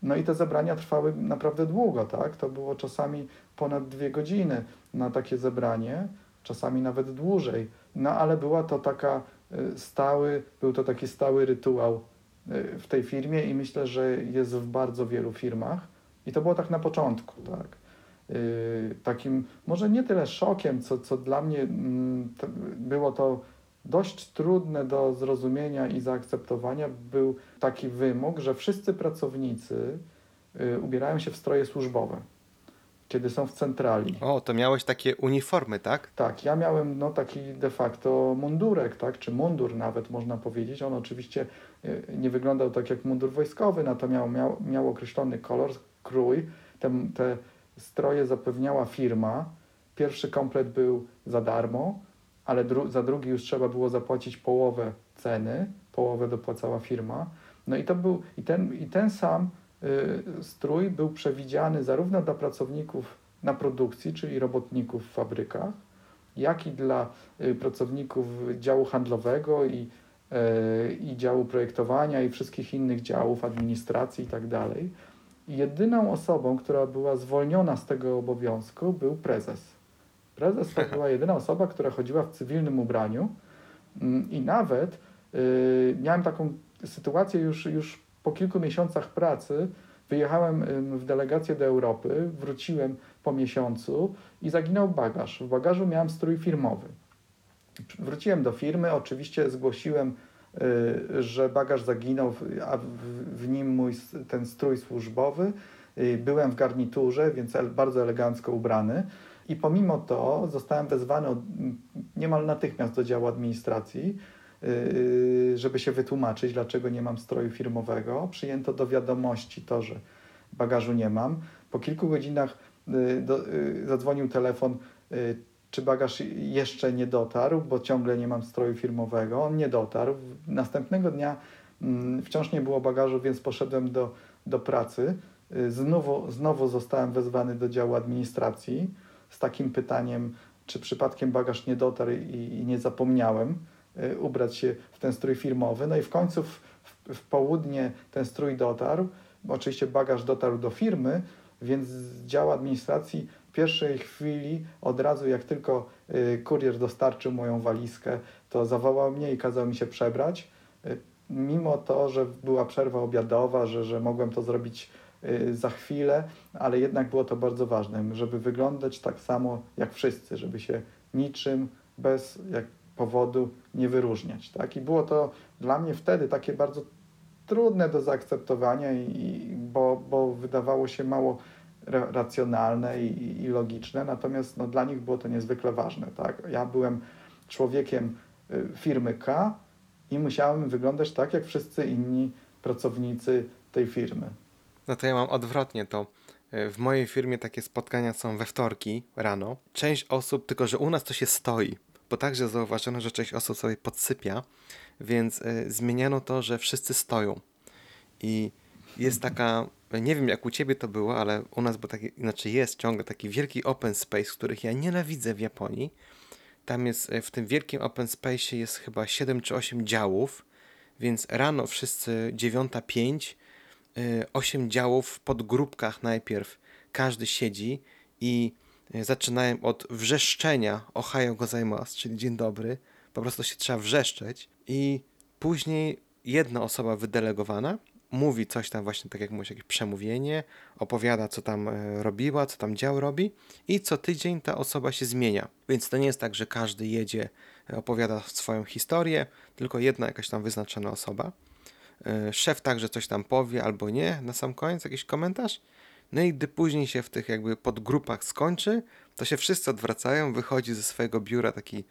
No i te zebrania trwały naprawdę długo, tak? To było czasami ponad dwie godziny na takie zebranie, czasami nawet dłużej. No ale była to taka y, stały, był to taki stały rytuał y, w tej firmie i myślę, że jest w bardzo wielu firmach. I to było tak na początku, tak. Y, Takim może nie tyle szokiem, co, co dla mnie mm, było to dość trudne do zrozumienia i zaakceptowania, był taki wymóg, że wszyscy pracownicy y, ubierają się w stroje służbowe, kiedy są w centrali. O, to miałeś takie uniformy, tak? Tak, ja miałem no, taki de facto mundurek, tak, czy mundur nawet można powiedzieć. On oczywiście y, nie wyglądał tak jak mundur wojskowy, natomiast miał, miał, miał określony kolor, krój. Te, te stroje zapewniała firma. Pierwszy komplet był za darmo, ale dru za drugi już trzeba było zapłacić połowę ceny, połowę dopłacała firma. No i to był i ten, i ten sam y, strój był przewidziany zarówno dla pracowników na produkcji, czyli robotników w fabrykach, jak i dla y, pracowników działu handlowego i, y, i działu projektowania i wszystkich innych działów, administracji i tak dalej. Jedyną osobą, która była zwolniona z tego obowiązku, był prezes. Prezes to była jedyna osoba, która chodziła w cywilnym ubraniu Mm, i nawet y, miałem taką sytuację już, już po kilku miesiącach pracy. Wyjechałem w delegację do Europy, wróciłem po miesiącu i zaginął bagaż. W bagażu miałem strój firmowy. Wróciłem do firmy, oczywiście zgłosiłem, że bagaż zaginął, a w, nim mój ten strój służbowy. Y, Byłem w garniturze, więc bardzo elegancko ubrany. I pomimo to zostałem wezwany niemal natychmiast do działu administracji, y, żeby się wytłumaczyć, dlaczego nie mam stroju firmowego. Przyjęto do wiadomości to, że bagażu nie mam. Po kilku godzinach y, y, zadzwonił telefon, y, czy bagaż jeszcze nie dotarł, bo ciągle nie mam stroju firmowego. On nie dotarł. Następnego dnia Mm, Wciąż nie było bagażu, więc poszedłem do, do pracy. Y, Znowu, znowu zostałem wezwany do działu administracji z takim pytaniem, czy przypadkiem bagaż nie dotarł i, i nie zapomniałem y, ubrać się w ten strój firmowy. No i w końcu w, w, południe ten strój dotarł. Oczywiście bagaż dotarł do firmy, więc z działu administracji pierwszej chwili, od razu jak tylko y, kurier dostarczył moją walizkę, to zawołał mnie i kazał mi się przebrać. Y, Mimo to, że była przerwa obiadowa, że, że mogłem to zrobić y, za chwilę, ale jednak było to bardzo ważne, żeby wyglądać tak samo jak wszyscy, żeby się niczym bez jak powodu nie wyróżniać. Tak? I było to dla mnie wtedy takie bardzo trudne do zaakceptowania, i, bo, bo wydawało się mało racjonalne i, i logiczne, natomiast no, dla nich było to niezwykle ważne. Tak? Ja byłem człowiekiem y, firmy K i musiałem wyglądać tak, jak wszyscy inni pracownicy tej firmy. No to ja mam odwrotnie to. y, W mojej firmie takie spotkania są we wtorki rano. Część osób, tylko że u nas to się stoi, bo także zauważono, że część osób sobie podsypia, więc y, zmieniano to, że wszyscy stoją. I jest taka, nie wiem jak u ciebie to było, ale u nas był taki, znaczy jest ciągle taki wielki open space, których ja nienawidzę w Japonii. Tam jest, y, w tym wielkim open space jest chyba 7 czy 8 działów, więc rano wszyscy 9.05 y, osiem działów w podgrupkach najpierw każdy siedzi i y, zaczynają od wrzeszczenia Ohio gozaimasu, czyli dzień dobry, po prostu się trzeba wrzeszczeć i później jedna osoba wydelegowana mówi coś tam właśnie, tak jak mówisz, jakieś przemówienie, opowiada co tam e, robiła, co tam dział robi i co tydzień ta osoba się zmienia. Więc to nie jest tak, że każdy jedzie, e, opowiada swoją historię, tylko jedna jakaś tam wyznaczona osoba. E, Szef także coś tam powie albo nie, na sam koniec jakiś komentarz. No i gdy później się w tych jakby podgrupach skończy, to się wszyscy odwracają, wychodzi ze swojego biura taki,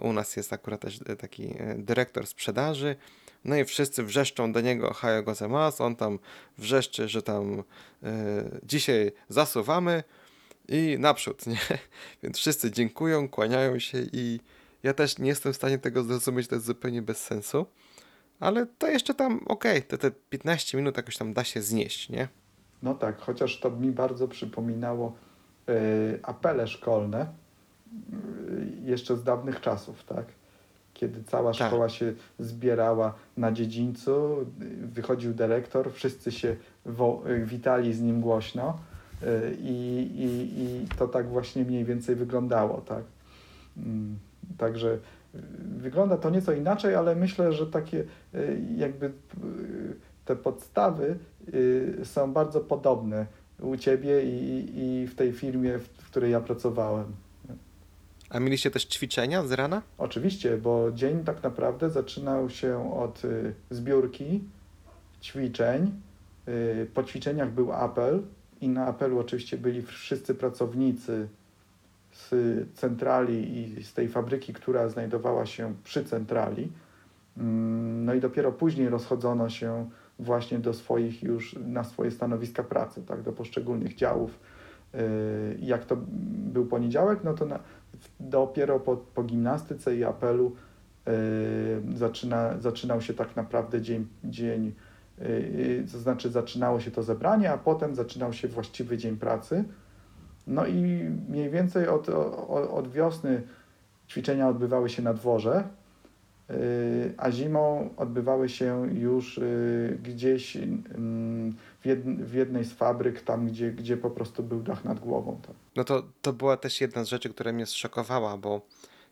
u nas jest akurat też taki dyrektor sprzedaży, no i wszyscy wrzeszczą do niego Ohio gozaimasu, on tam wrzeszczy, że tam e, dzisiaj zasuwamy i naprzód, nie? Więc wszyscy dziękują, kłaniają się i ja też nie jestem w stanie tego zrozumieć, to jest zupełnie bez sensu. Ale to jeszcze tam, okej, te, te 15 minut jakoś tam da się znieść, nie? No tak, chociaż to mi bardzo przypominało y, apele szkolne y, jeszcze z dawnych czasów, tak? Kiedy cała Tak. szkoła się zbierała na dziedzińcu, wychodził dyrektor, wszyscy się witali z nim głośno y, i, i, i to tak właśnie mniej więcej wyglądało, tak? Mm, Także y, wygląda to nieco inaczej, ale myślę, że takie y, jakby te podstawy są bardzo podobne u Ciebie i, i w tej firmie, w której ja pracowałem. A mieliście też ćwiczenia z rana? Oczywiście, bo dzień tak naprawdę zaczynał się od y, zbiórki, ćwiczeń. Y, Po ćwiczeniach był apel i na apelu oczywiście byli wszyscy pracownicy z centrali i z tej fabryki, która znajdowała się przy centrali. Mm, No i dopiero później rozchodzono się właśnie do swoich już, na swoje stanowiska pracy, tak, do poszczególnych działów. Y, Jak to był poniedziałek, no to na, dopiero po, po gimnastyce i apelu y, zaczyna, zaczynał się tak naprawdę dzień, dzień y, to znaczy zaczynało się to zebranie, a potem zaczynał się właściwy dzień pracy. No i mniej więcej od, od, od wiosny ćwiczenia odbywały się na dworze, y, a zimą odbywały się już y, gdzieś mm, w, jed, w jednej z fabryk, tam gdzie, gdzie po prostu był dach nad głową. No to, to była też jedna z rzeczy, która mnie zszokowała, bo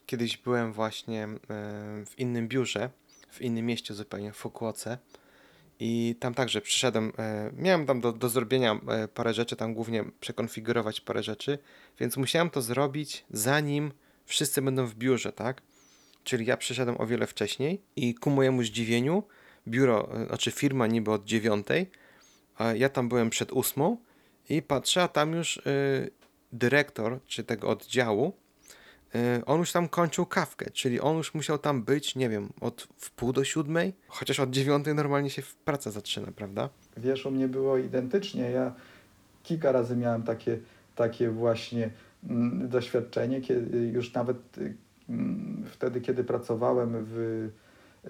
kiedyś byłem właśnie e, w innym biurze, w innym mieście zupełnie, w Fukuoce i tam także przyszedłem, e, miałem tam do, do zrobienia e, parę rzeczy, tam głównie przekonfigurować parę rzeczy, więc musiałem to zrobić zanim wszyscy będą w biurze, tak? Czyli ja przyszedłem o wiele wcześniej i ku mojemu zdziwieniu biuro, znaczy firma niby od dziewiątej, a ja tam byłem przed ósmą i patrzę, a tam już y, dyrektor, czy tego oddziału, y, on już tam kończył kawkę, czyli on już musiał tam być, nie wiem, od w pół do siódmej, chociaż od dziewiątej normalnie się praca zaczyna, prawda? Wiesz, u mnie było identycznie. Ja kilka razy miałem takie, takie właśnie mm, doświadczenie, kiedy już nawet y, mm, wtedy, kiedy pracowałem w,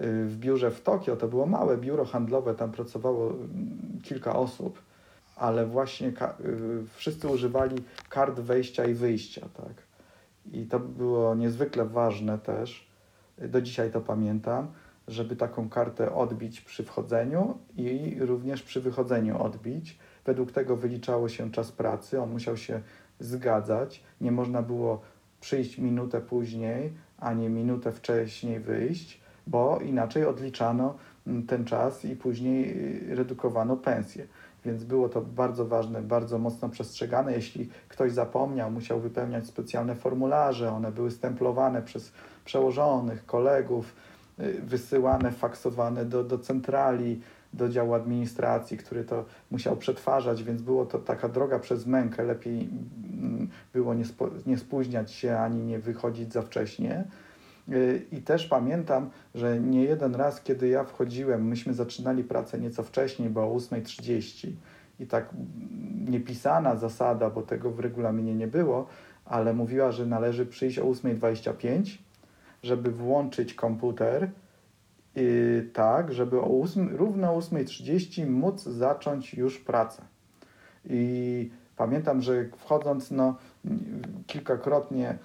w biurze w Tokio, to było małe biuro handlowe, tam pracowało mm, kilka osób, ale właśnie y, wszyscy używali kart wejścia i wyjścia, tak. I to było niezwykle ważne też, y, do dzisiaj to pamiętam, żeby taką kartę odbić przy wchodzeniu i również przy wychodzeniu odbić. Według tego wyliczało się czas pracy, on musiał się zgadzać. Nie można było przyjść minutę później, a nie minutę wcześniej wyjść, bo inaczej odliczano mm, ten czas i później y, redukowano pensję. Więc było to bardzo ważne, bardzo mocno przestrzegane. Jeśli ktoś zapomniał, musiał wypełniać specjalne formularze, one były stemplowane przez przełożonych, kolegów, y, wysyłane, faksowane do, do centrali, do działu administracji, który to musiał przetwarzać, więc było to taka droga przez mękę. Lepiej mm, było nie, spo, nie spóźniać się ani nie wychodzić za wcześnie. Y, I też pamiętam, że nie jeden raz, kiedy ja wchodziłem, myśmy zaczynali pracę nieco wcześniej, bo o 8.30 i tak niepisana zasada, bo tego w regulaminie nie było, ale mówiła, że należy przyjść o 8.25, żeby włączyć komputer yy, tak, żeby o 8, równo o 8.30 móc zacząć już pracę. I pamiętam, że wchodząc, no, kilkakrotnie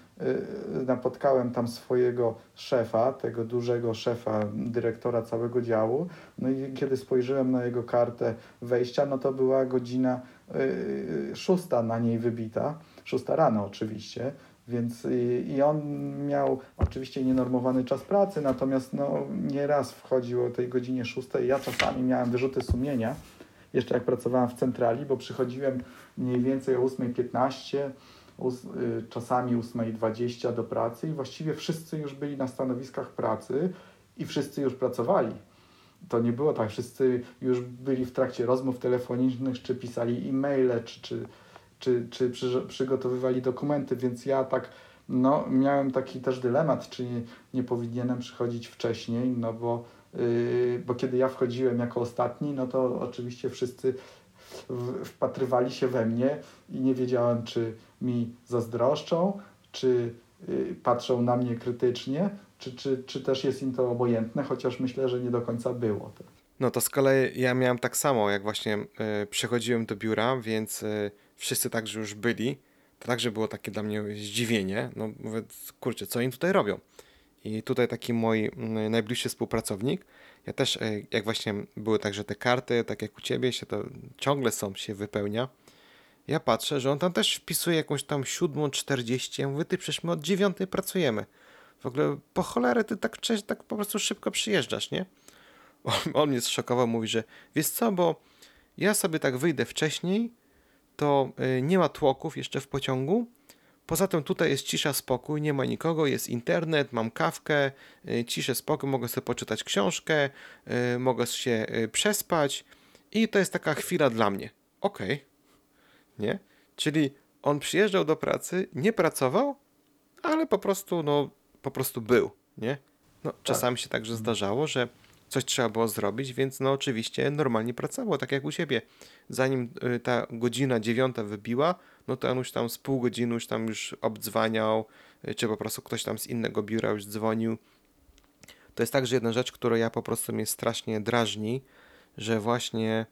napotkałem tam swojego szefa, tego dużego szefa, dyrektora całego działu. No i kiedy spojrzałem na jego kartę wejścia, no to była godzina y, szósta na niej wybita, szósta rano oczywiście. Więc i, on miał oczywiście nienormowany czas pracy, natomiast no, nieraz wchodził o tej godzinie szóstej. Ja czasami miałem wyrzuty sumienia, jeszcze jak pracowałem w centrali, bo przychodziłem mniej więcej o 8.15, ós- y, czasami 8.20 do pracy i właściwie wszyscy już byli na stanowiskach pracy i wszyscy już pracowali. To nie było tak, wszyscy już byli w trakcie rozmów telefonicznych, czy pisali e-maile, czy, czy, czy, czy przy, przygotowywali dokumenty, więc ja tak no, miałem taki też dylemat, czy nie, nie powinienem przychodzić wcześniej, no bo, yy, bo kiedy ja wchodziłem jako ostatni, no to oczywiście wszyscy wpatrywali się we mnie i nie wiedziałem, czy mi zazdroszczą, czy y, patrzą na mnie krytycznie, czy, czy, czy też jest im to obojętne, chociaż myślę, że nie do końca było. No to z kolei ja miałem tak samo, jak właśnie y, przychodziłem do biura, więc y, wszyscy także już byli. To także było takie dla mnie zdziwienie. No mówię, kurczę, co oni tutaj robią? I tutaj taki mój najbliższy współpracownik, ja też, y, jak właśnie były także te karty, tak jak u ciebie, się to ciągle są, się wypełnia. Ja patrzę, że on tam też wpisuje jakąś tam siódmą, czterdzieści. Ja mówię, ty przecież my od dziewiątej pracujemy. W ogóle po cholerę ty tak, tak po prostu szybko przyjeżdżasz, nie? On, on mnie zszokował, mówi, że wiesz co, bo ja sobie tak wyjdę wcześniej, to y, nie ma tłoków jeszcze w pociągu. Poza tym tutaj jest cisza, spokój, nie ma nikogo, jest internet, mam kawkę, y, ciszę, spokój, mogę sobie poczytać książkę, y, mogę się y, przespać i to jest taka chwila dla mnie. Okej, nie? Czyli on przyjeżdżał do pracy, nie pracował, ale po prostu, no, po prostu był, nie? No, czasami się także zdarzało, że coś trzeba było zrobić, więc no oczywiście normalnie pracował, tak jak u siebie. Zanim y, ta godzina dziewiąta wybiła, no to on już tam z pół godziny już tam już obdzwaniał, y, czy po prostu ktoś tam z innego biura już dzwonił. To jest także jedna rzecz, która ja po prostu mnie strasznie drażni, że właśnie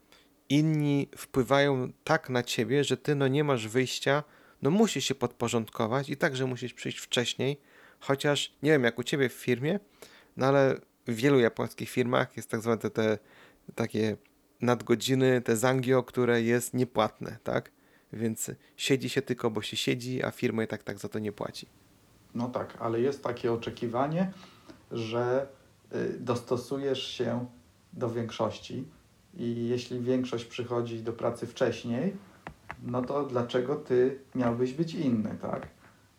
inni wpływają tak na ciebie, że ty no nie masz wyjścia, no musisz się podporządkować i także musisz przyjść wcześniej, chociaż nie wiem jak u ciebie w firmie, no ale w wielu japońskich firmach jest tak zwane te, te takie nadgodziny, te zangio, które jest niepłatne, tak? Więc siedzi się tylko, bo się siedzi, a firma i tak tak za to nie płaci. No tak, ale jest takie oczekiwanie, że y, dostosujesz się do większości i jeśli większość przychodzi do pracy wcześniej, no to dlaczego ty miałbyś być inny, tak?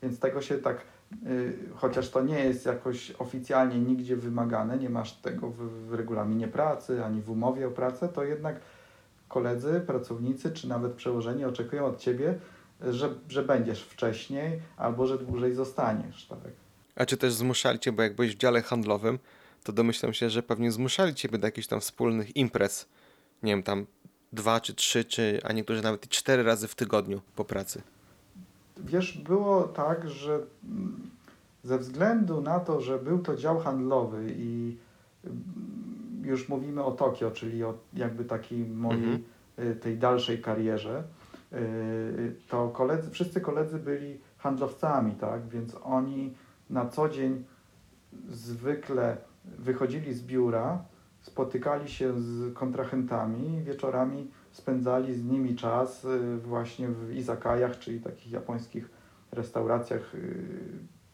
Więc tego się tak, chociaż to nie jest jakoś oficjalnie nigdzie wymagane, nie masz tego w, w regulaminie pracy ani w umowie o pracę, to jednak koledzy, pracownicy czy nawet przełożeni oczekują od ciebie, że, że będziesz wcześniej albo że dłużej zostaniesz, tak? A czy też zmuszali cię, bo jak byłeś w dziale handlowym, to domyślam się, że pewnie zmuszali ciebie do jakichś tam wspólnych imprez. Nie wiem, tam dwa czy trzy, czy, a niektórzy nawet i cztery razy w tygodniu po pracy. Wiesz, było tak, że ze względu na to, że był to dział handlowy i mm, już mówimy o Tokio, czyli o jakby takiej mojej Mhm. y, tej dalszej karierze, y, to koledzy, wszyscy koledzy byli handlowcami, tak? Więc oni na co dzień zwykle wychodzili z biura, spotykali się z kontrahentami, wieczorami spędzali z nimi czas y, właśnie w izakajach, czyli takich japońskich restauracjach y,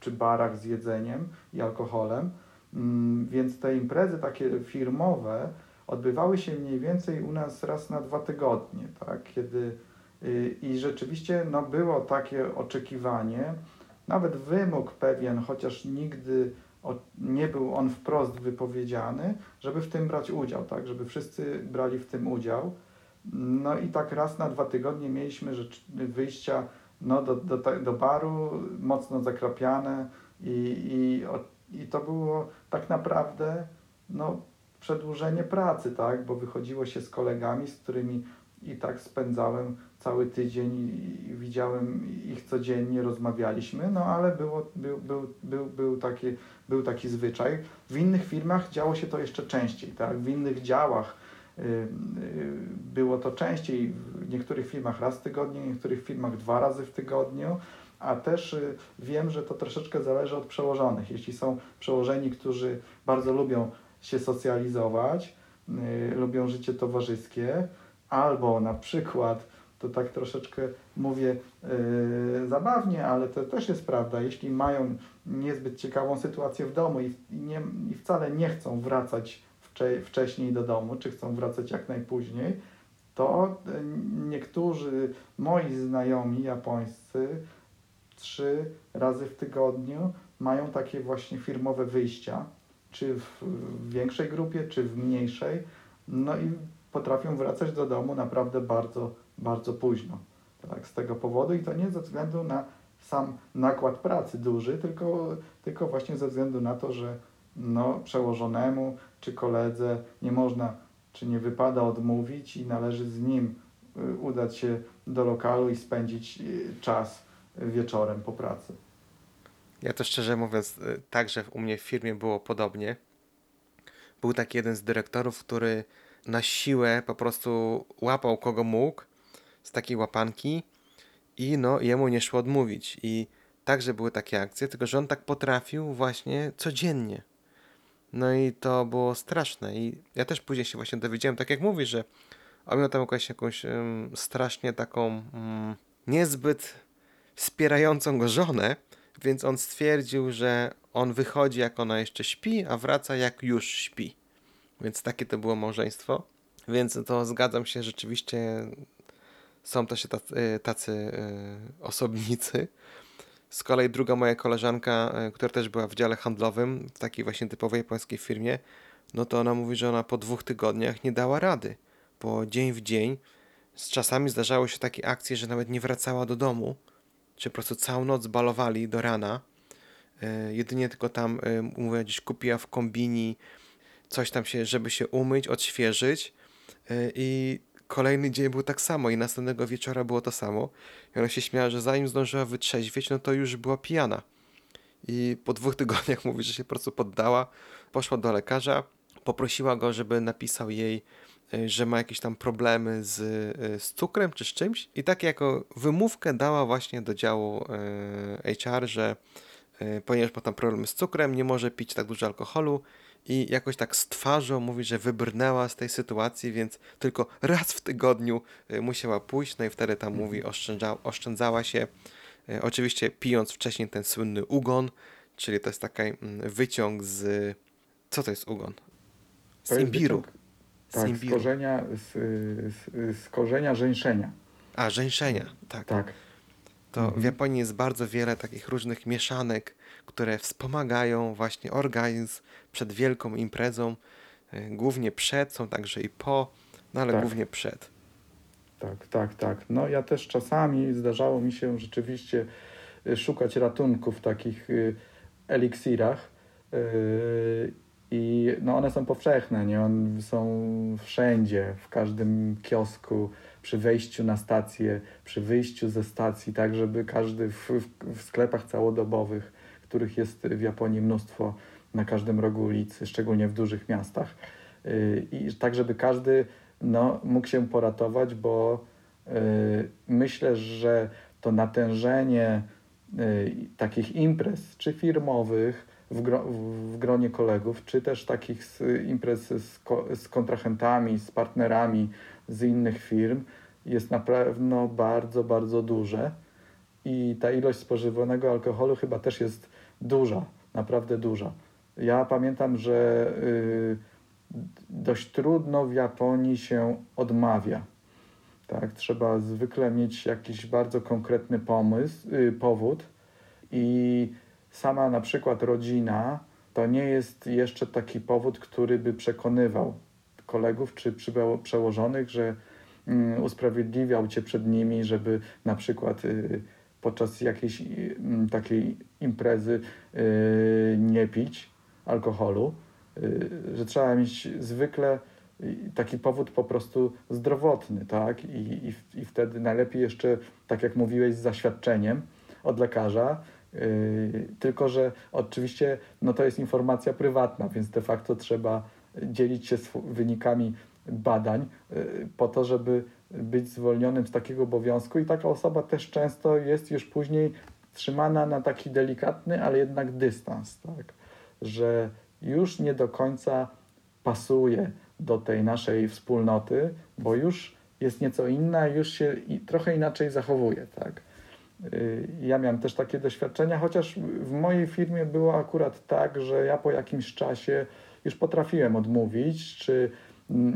czy barach z jedzeniem i alkoholem. Mm, Więc te imprezy takie firmowe odbywały się mniej więcej u nas raz na dwa tygodnie, tak? Kiedy y, i rzeczywiście no, było takie oczekiwanie, nawet wymóg pewien, chociaż nigdy nie był on wprost wypowiedziany, żeby w tym brać udział, tak? Żeby wszyscy brali w tym udział. No i tak raz na dwa tygodnie mieliśmy rzecz, wyjścia no, do, do, do baru, mocno zakrapiane i, i, i to było tak naprawdę no, przedłużenie pracy, tak? Bo wychodziło się z kolegami, z którymi i tak spędzałem cały tydzień i, widziałem ich codziennie, rozmawialiśmy, no ale było, był, był, był, był, taki, był taki zwyczaj. W innych firmach działo się to jeszcze częściej, tak? W innych działach było to częściej, w niektórych firmach raz w tygodniu, w niektórych firmach dwa razy w tygodniu, a też y, wiem, że to troszeczkę zależy od przełożonych. Jeśli są przełożeni, którzy bardzo lubią się socjalizować, y, lubią życie towarzyskie, albo na przykład, to tak troszeczkę mówię y, zabawnie, ale to też jest prawda, jeśli mają niezbyt ciekawą sytuację w domu i, i, nie, i wcale nie chcą wracać wcześniej do domu, czy chcą wracać jak najpóźniej, to y, niektórzy moi znajomi japońscy trzy razy w tygodniu mają takie właśnie firmowe wyjścia, czy w większej grupie, czy w mniejszej, no i potrafią wracać do domu naprawdę bardzo, bardzo późno. Tak, z tego powodu i to nie ze względu na sam nakład pracy duży, tylko, tylko właśnie ze względu na to, że no, przełożonemu czy koledze nie można, czy nie wypada odmówić i należy z nim y, udać się do lokalu i spędzić y, czas wieczorem po pracy. Ja to szczerze mówiąc, y, także u mnie w firmie było podobnie. Był taki jeden z dyrektorów, który na siłę po prostu łapał kogo mógł z takiej łapanki i no jemu nie szło odmówić. I także były takie akcje, tylko że on tak potrafił właśnie codziennie. No i to było straszne. I ja też później się właśnie dowiedziałem, tak jak mówisz, że on miał tam jakąś, jakąś ym, strasznie taką mm, niezbyt wspierającą go żonę, więc on stwierdził, że on wychodzi jak ona jeszcze śpi, a wraca jak już śpi. Więc takie to było małżeństwo. Więc to zgadzam się, rzeczywiście są też tacy, y, tacy y, osobnicy. Z kolei druga moja koleżanka, y, która też była w dziale handlowym, w takiej właśnie typowej japońskiej firmie, no to ona mówi, że ona po dwóch tygodniach nie dała rady. Po dzień w dzień z czasami zdarzały się takie akcje, że nawet nie wracała do domu, czy po prostu całą noc balowali do rana. E, jedynie tylko tam, e, mówię, gdzieś kupiła w kombini coś tam się, żeby się umyć, odświeżyć. E, I kolejny dzień był tak samo i następnego wieczora było to samo. I ona się śmiała, że zanim zdążyła wytrzeźwieć, no to już była pijana. I po dwóch tygodniach mówi, że się po prostu poddała, poszła do lekarza, poprosiła go, żeby napisał jej, y, że ma jakieś tam problemy z, y, z cukrem czy z czymś. I tak jako wymówkę dała właśnie do działu y, HR, że ponieważ ma tam problemy z cukrem, nie może pić tak dużo alkoholu i jakoś tak z twarzą mówi, że wybrnęła z tej sytuacji, więc tylko raz w tygodniu y, musiała pójść, no i wtedy tam mówi, oszczędza, oszczędzała się, y, oczywiście pijąc wcześniej ten słynny ugon, czyli to jest taki mm, wyciąg z... Co to jest ugon? Z To imbiru. Tak, z imbiru. korzenia, z, z, z korzenia żeńszenia. A, żeńszenia, tak. Tak. To Mhm. w Japonii jest bardzo wiele takich różnych mieszanek, które wspomagają właśnie organizm przed wielką imprezą. y, Głównie przed, są także i po, no ale Tak. głównie przed. Tak, tak, tak. No ja też czasami zdarzało mi się rzeczywiście y, szukać ratunku w takich y, eliksirach. I no one są powszechne, nie? One są wszędzie, w każdym kiosku, przy wejściu na stację, przy wyjściu ze stacji, tak żeby każdy w, w sklepach całodobowych, których jest w Japonii mnóstwo, na każdym rogu ulicy, szczególnie w dużych miastach. Y, I tak, żeby każdy no, mógł się poratować, bo y, myślę, że to natężenie y, takich imprez, czy firmowych, w, gro, w gronie kolegów, czy też takich z, imprez z, z kontrahentami, z partnerami z innych firm, jest na pewno bardzo, bardzo duże. I ta ilość spożywanego alkoholu chyba też jest duża, naprawdę duża. Ja pamiętam, że y, dość trudno w Japonii się odmawia. Tak, trzeba zwykle mieć jakiś bardzo konkretny pomysł, y, powód i sama na przykład rodzina to nie jest jeszcze taki powód, który by przekonywał kolegów czy przełożonych, że mm, usprawiedliwiał cię przed nimi, żeby na przykład y, podczas jakiejś y, takiej imprezy y, nie pić alkoholu, że trzeba mieć zwykle taki powód po prostu zdrowotny, tak? I, i, i wtedy najlepiej jeszcze, tak jak mówiłeś, z zaświadczeniem od lekarza, tylko, że oczywiście no to jest informacja prywatna, więc de facto trzeba dzielić się wynikami badań po to, żeby być zwolnionym z takiego obowiązku i taka osoba też często jest już później trzymana na taki delikatny, ale jednak dystans, tak? że już nie do końca pasuje do tej naszej wspólnoty, bo już jest nieco inna, już się trochę inaczej zachowuje. Tak? Y, ja miałem też takie doświadczenia, chociaż w mojej firmie było akurat tak, że ja po jakimś czasie już potrafiłem odmówić, czy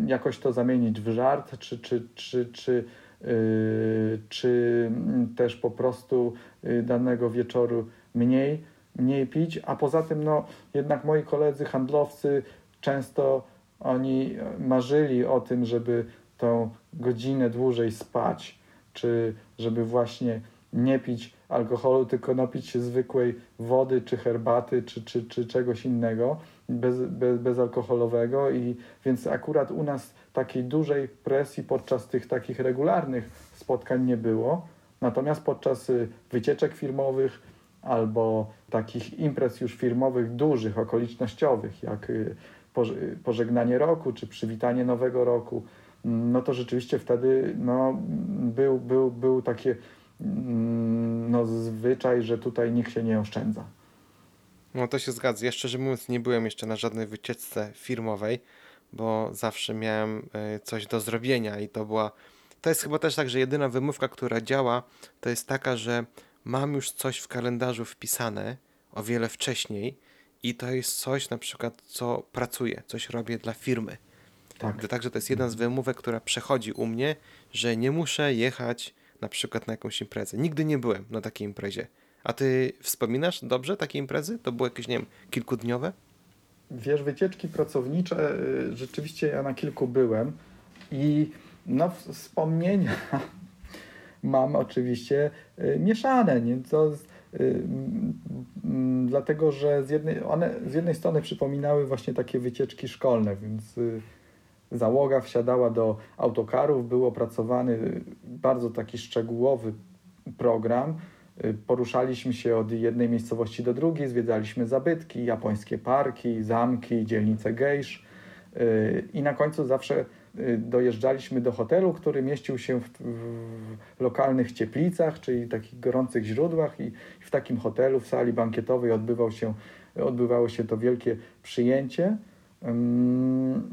jakoś to zamienić w żart, czy, czy, czy, czy, yy, czy mm, też po prostu y, danego wieczoru mniej, mniej pić, a poza tym no, jednak moi koledzy handlowcy często oni marzyli o tym, żeby tą godzinę dłużej spać, czy żeby właśnie nie pić alkoholu, tylko napić się zwykłej wody, czy herbaty, czy, czy, czy czegoś innego, bez, bez, bezalkoholowego. I więc akurat u nas takiej dużej presji podczas tych takich regularnych spotkań nie było. Natomiast podczas y, wycieczek firmowych albo takich imprez już firmowych, dużych, okolicznościowych, jak y, pożegnanie roku czy przywitanie nowego roku, no to rzeczywiście wtedy no, był, był, był takie Mm, no, zwyczaj, że tutaj nikt się nie oszczędza. No to się zgadza. Ja szczerze mówiąc nie byłem jeszcze na żadnej wycieczce firmowej, bo zawsze miałem e, coś do zrobienia i to była... To jest chyba też tak, że jedyna wymówka, która działa, to jest taka, że mam już coś w kalendarzu wpisane o wiele wcześniej i to jest coś na przykład, co pracuję, coś robię dla firmy. Tak. Także to jest jedna z wymówek, która przechodzi u mnie, że nie muszę jechać na przykład na jakąś imprezę. Nigdy nie byłem na takiej imprezie. A ty wspominasz dobrze takie imprezy? To było jakieś, nie wiem, kilkudniowe? Wiesz, wycieczki pracownicze, y, rzeczywiście ja na kilku byłem i no wspomnienia mam oczywiście y, mieszane, nie? To, y, dlatego, że z jednej, one z jednej strony przypominały właśnie takie wycieczki szkolne, więc załoga wsiadała do autokarów, był opracowany bardzo taki szczegółowy program. Poruszaliśmy się od jednej miejscowości do drugiej, zwiedzaliśmy zabytki, japońskie parki, zamki, dzielnice gejsz i na końcu zawsze dojeżdżaliśmy do hotelu, który mieścił się w, w, lokalnych cieplicach, czyli takich gorących źródłach i w takim hotelu, w sali bankietowej odbywał się, odbywało się to wielkie przyjęcie.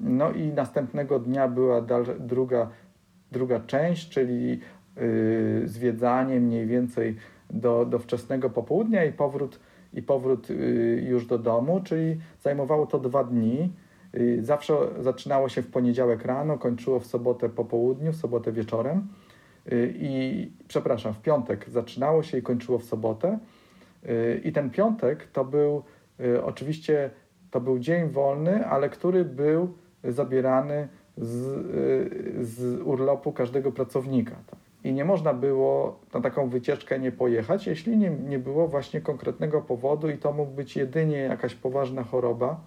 No i następnego dnia była druga, druga część, czyli yy, zwiedzanie mniej więcej do, do wczesnego popołudnia i powrót, i powrót yy, już do domu, czyli zajmowało to dwa dni. Yy, zawsze zaczynało się w poniedziałek rano, kończyło w sobotę po południu, w sobotę wieczorem. Yy, I przepraszam, w piątek zaczynało się i kończyło w sobotę. I ten piątek to był oczywiście to był dzień wolny, ale który był zabierany z, y, z urlopu każdego pracownika. Tak? I nie można było na taką wycieczkę nie pojechać, jeśli nie, nie było właśnie konkretnego powodu, i to mógł być jedynie jakaś poważna choroba,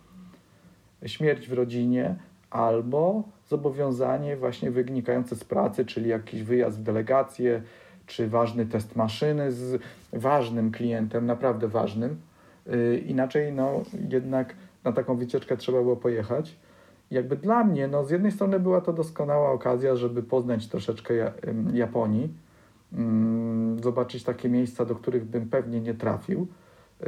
śmierć w rodzinie, albo zobowiązanie właśnie wynikające z pracy, czyli jakiś wyjazd w delegację, czy ważny test maszyny z ważnym klientem, naprawdę ważnym, y, inaczej no jednak na taką wycieczkę trzeba było pojechać. Jakby dla mnie, no z jednej strony była to doskonała okazja, żeby poznać troszeczkę Japonii, mm, zobaczyć takie miejsca, do których bym pewnie nie trafił. Yy,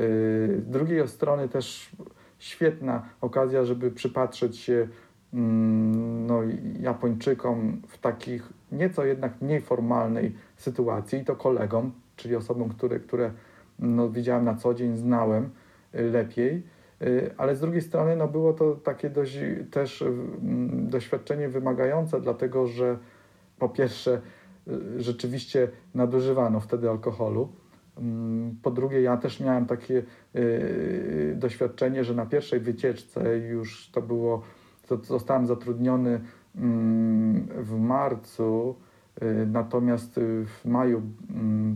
Z drugiej strony też świetna okazja, żeby przypatrzeć się mm, no, Japończykom w takich nieco jednak mniej formalnej sytuacji i to kolegom, czyli osobom, które, które no, widziałem na co dzień, znałem y, lepiej. Y, Ale z drugiej strony no, było to takie dość też mm, doświadczenie wymagające, dlatego że po pierwsze y, rzeczywiście nadużywano wtedy alkoholu. Mm, Po drugie, ja też miałem takie y, doświadczenie, że na pierwszej wycieczce już to było, to zostałem zatrudniony mm, w marcu, y, natomiast y, w maju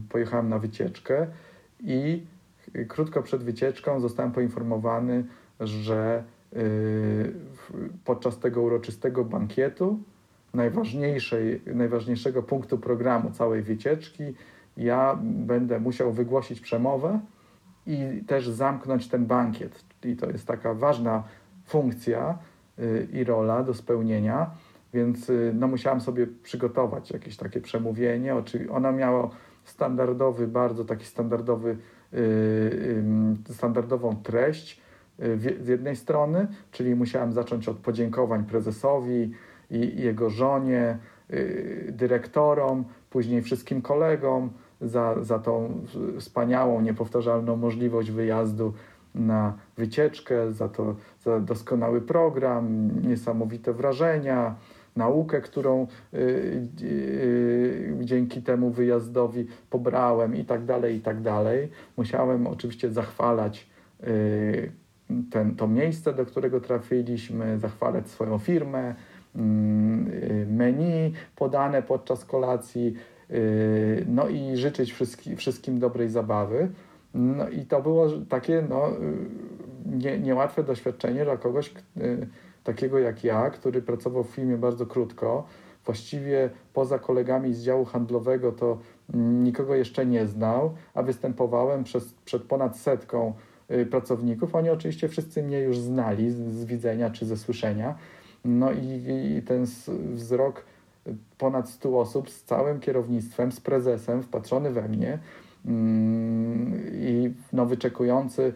pojechałem na wycieczkę i y, krótko przed wycieczką zostałem poinformowany, że y, podczas tego uroczystego bankietu, najważniejszej, najważniejszego punktu programu całej wycieczki, ja będę musiał wygłosić przemowę i też zamknąć ten bankiet. I to jest taka ważna funkcja y, i rola do spełnienia, więc y, no, musiałem sobie przygotować jakieś takie przemówienie. Ono miało standardowy, bardzo taki standardowy, standardową treść y, w- z jednej strony, czyli musiałem zacząć od podziękowań prezesowi i jego żonie, y, dyrektorom, później wszystkim kolegom za, za tą wspaniałą, niepowtarzalną możliwość wyjazdu na wycieczkę, za to za doskonały program, niesamowite wrażenia, naukę, którą y, y, dzięki temu wyjazdowi pobrałem i tak dalej, i tak dalej. Musiałem oczywiście zachwalać y, ten, to miejsce, do którego trafiliśmy, zachwalać swoją firmę, mm, y, menu podane podczas kolacji, y, no i życzyć wszystkim, wszystkim dobrej zabawy. No i to było takie no, y, nie, niełatwe doświadczenie dla kogoś y, takiego jak ja, który pracował w firmie bardzo krótko. Właściwie poza kolegami z działu handlowego to mm, nikogo jeszcze nie znał, a występowałem przez, przed ponad setką y, pracowników. Oni oczywiście wszyscy mnie już znali z, z widzenia czy ze słyszenia. No i, i ten wzrok ponad 100 osób z całym kierownictwem, z prezesem wpatrzony we mnie mm, i no, wyczekujący y,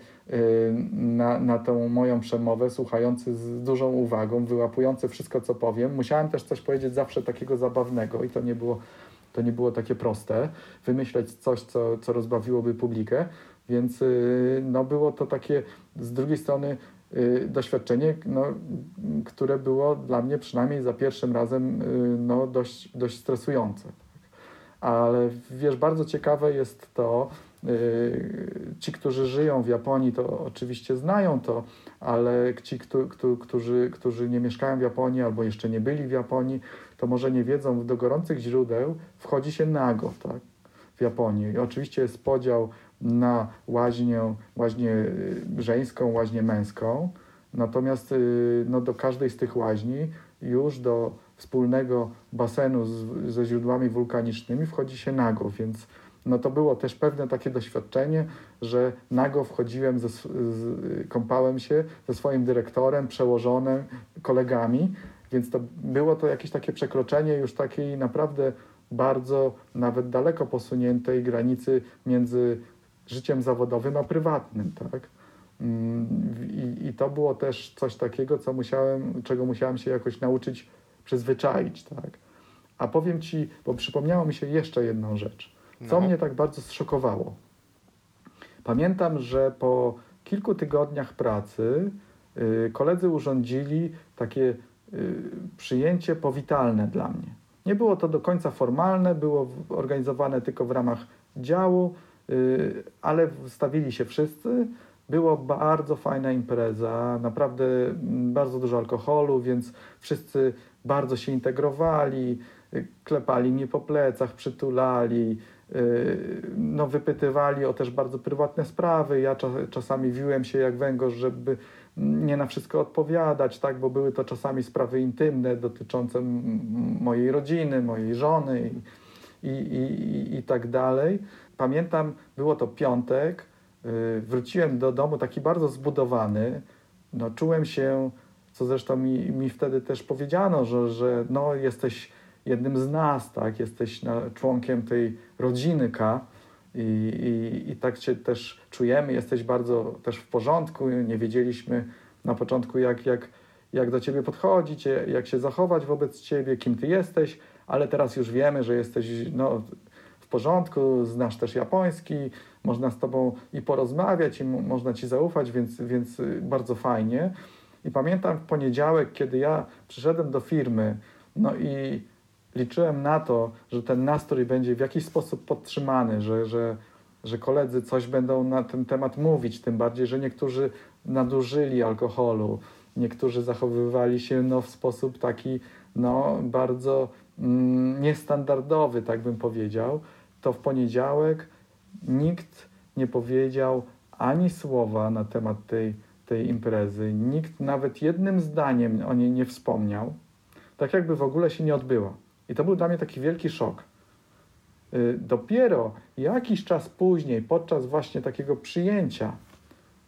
na, na tą moją przemowę, słuchający z dużą uwagą, wyłapujący wszystko, co powiem. Musiałem też coś powiedzieć zawsze takiego zabawnego i to nie było, to nie było takie proste, wymyśleć coś, co, co rozbawiłoby publikę, więc y, no, było to takie z drugiej strony y, doświadczenie, no, które było dla mnie przynajmniej za pierwszym razem y, no, dość, dość stresujące. Ale wiesz, bardzo ciekawe jest to, y, ci, którzy żyją w Japonii, to oczywiście znają to, ale ci, któ- któ- którzy, którzy nie mieszkają w Japonii albo jeszcze nie byli w Japonii, to może nie wiedzą, do gorących źródeł wchodzi się nago, tak? W Japonii. I oczywiście jest podział na łaźnię, łaźnię y, żeńską, łaźnię męską. Natomiast y, no, do każdej z tych łaźni już do wspólnego basenu z, ze źródłami wulkanicznymi wchodzi się nago, więc no to było też pewne takie doświadczenie, że nago wchodziłem, ze, z, kąpałem się ze swoim dyrektorem, przełożonym, kolegami, więc to było to jakieś takie przekroczenie już takiej naprawdę bardzo nawet daleko posuniętej granicy między życiem zawodowym a prywatnym, tak? Mm, I, I to było też coś takiego, co musiałem, czego musiałem się jakoś nauczyć przyzwyczaić, tak? A powiem Ci, bo przypomniało mi się jeszcze jedną rzecz. Co No. mnie tak bardzo zszokowało? Pamiętam, że po kilku tygodniach pracy y, koledzy urządzili takie y, przyjęcie powitalne dla mnie. Nie było to do końca formalne, było organizowane tylko w ramach działu, y, ale stawili się wszyscy. Było bardzo fajna impreza, naprawdę mm, bardzo dużo alkoholu, więc wszyscy bardzo się integrowali, y, klepali mnie po plecach, przytulali, no, wypytywali o też bardzo prywatne sprawy. Ja cza- czasami wiłem się jak węgorz, żeby nie na wszystko odpowiadać, tak, bo były to czasami sprawy intymne dotyczące mojej rodziny, mojej żony i, i, i, i tak dalej. Pamiętam, było to piątek, y, wróciłem do domu taki bardzo zbudowany. No, czułem się, co zresztą mi, mi wtedy też powiedziano, że, że no, jesteś jednym z nas, tak? jesteś no, członkiem tej rodziny K. I, i, I tak się też czujemy, jesteś bardzo też w porządku. Nie wiedzieliśmy na początku, jak, jak, jak do ciebie podchodzić, jak się zachować wobec ciebie, kim ty jesteś, ale teraz już wiemy, że jesteś no, w porządku, znasz też japoński, można z tobą i porozmawiać, i można ci zaufać, więc, więc y, bardzo fajnie. I pamiętam w poniedziałek, kiedy ja przyszedłem do firmy, no i liczyłem na to, że ten nastrój będzie w jakiś sposób podtrzymany, że, że, że koledzy coś będą na ten temat mówić, tym bardziej, że niektórzy nadużyli alkoholu, niektórzy zachowywali się no, w sposób taki no, bardzo mm, niestandardowy, tak bym powiedział, to w poniedziałek nikt nie powiedział ani słowa na temat tej, tej imprezy, nikt nawet jednym zdaniem o niej nie wspomniał, tak jakby w ogóle się nie odbyła. I to był dla mnie taki wielki szok. Y, Dopiero jakiś czas później, podczas właśnie takiego przyjęcia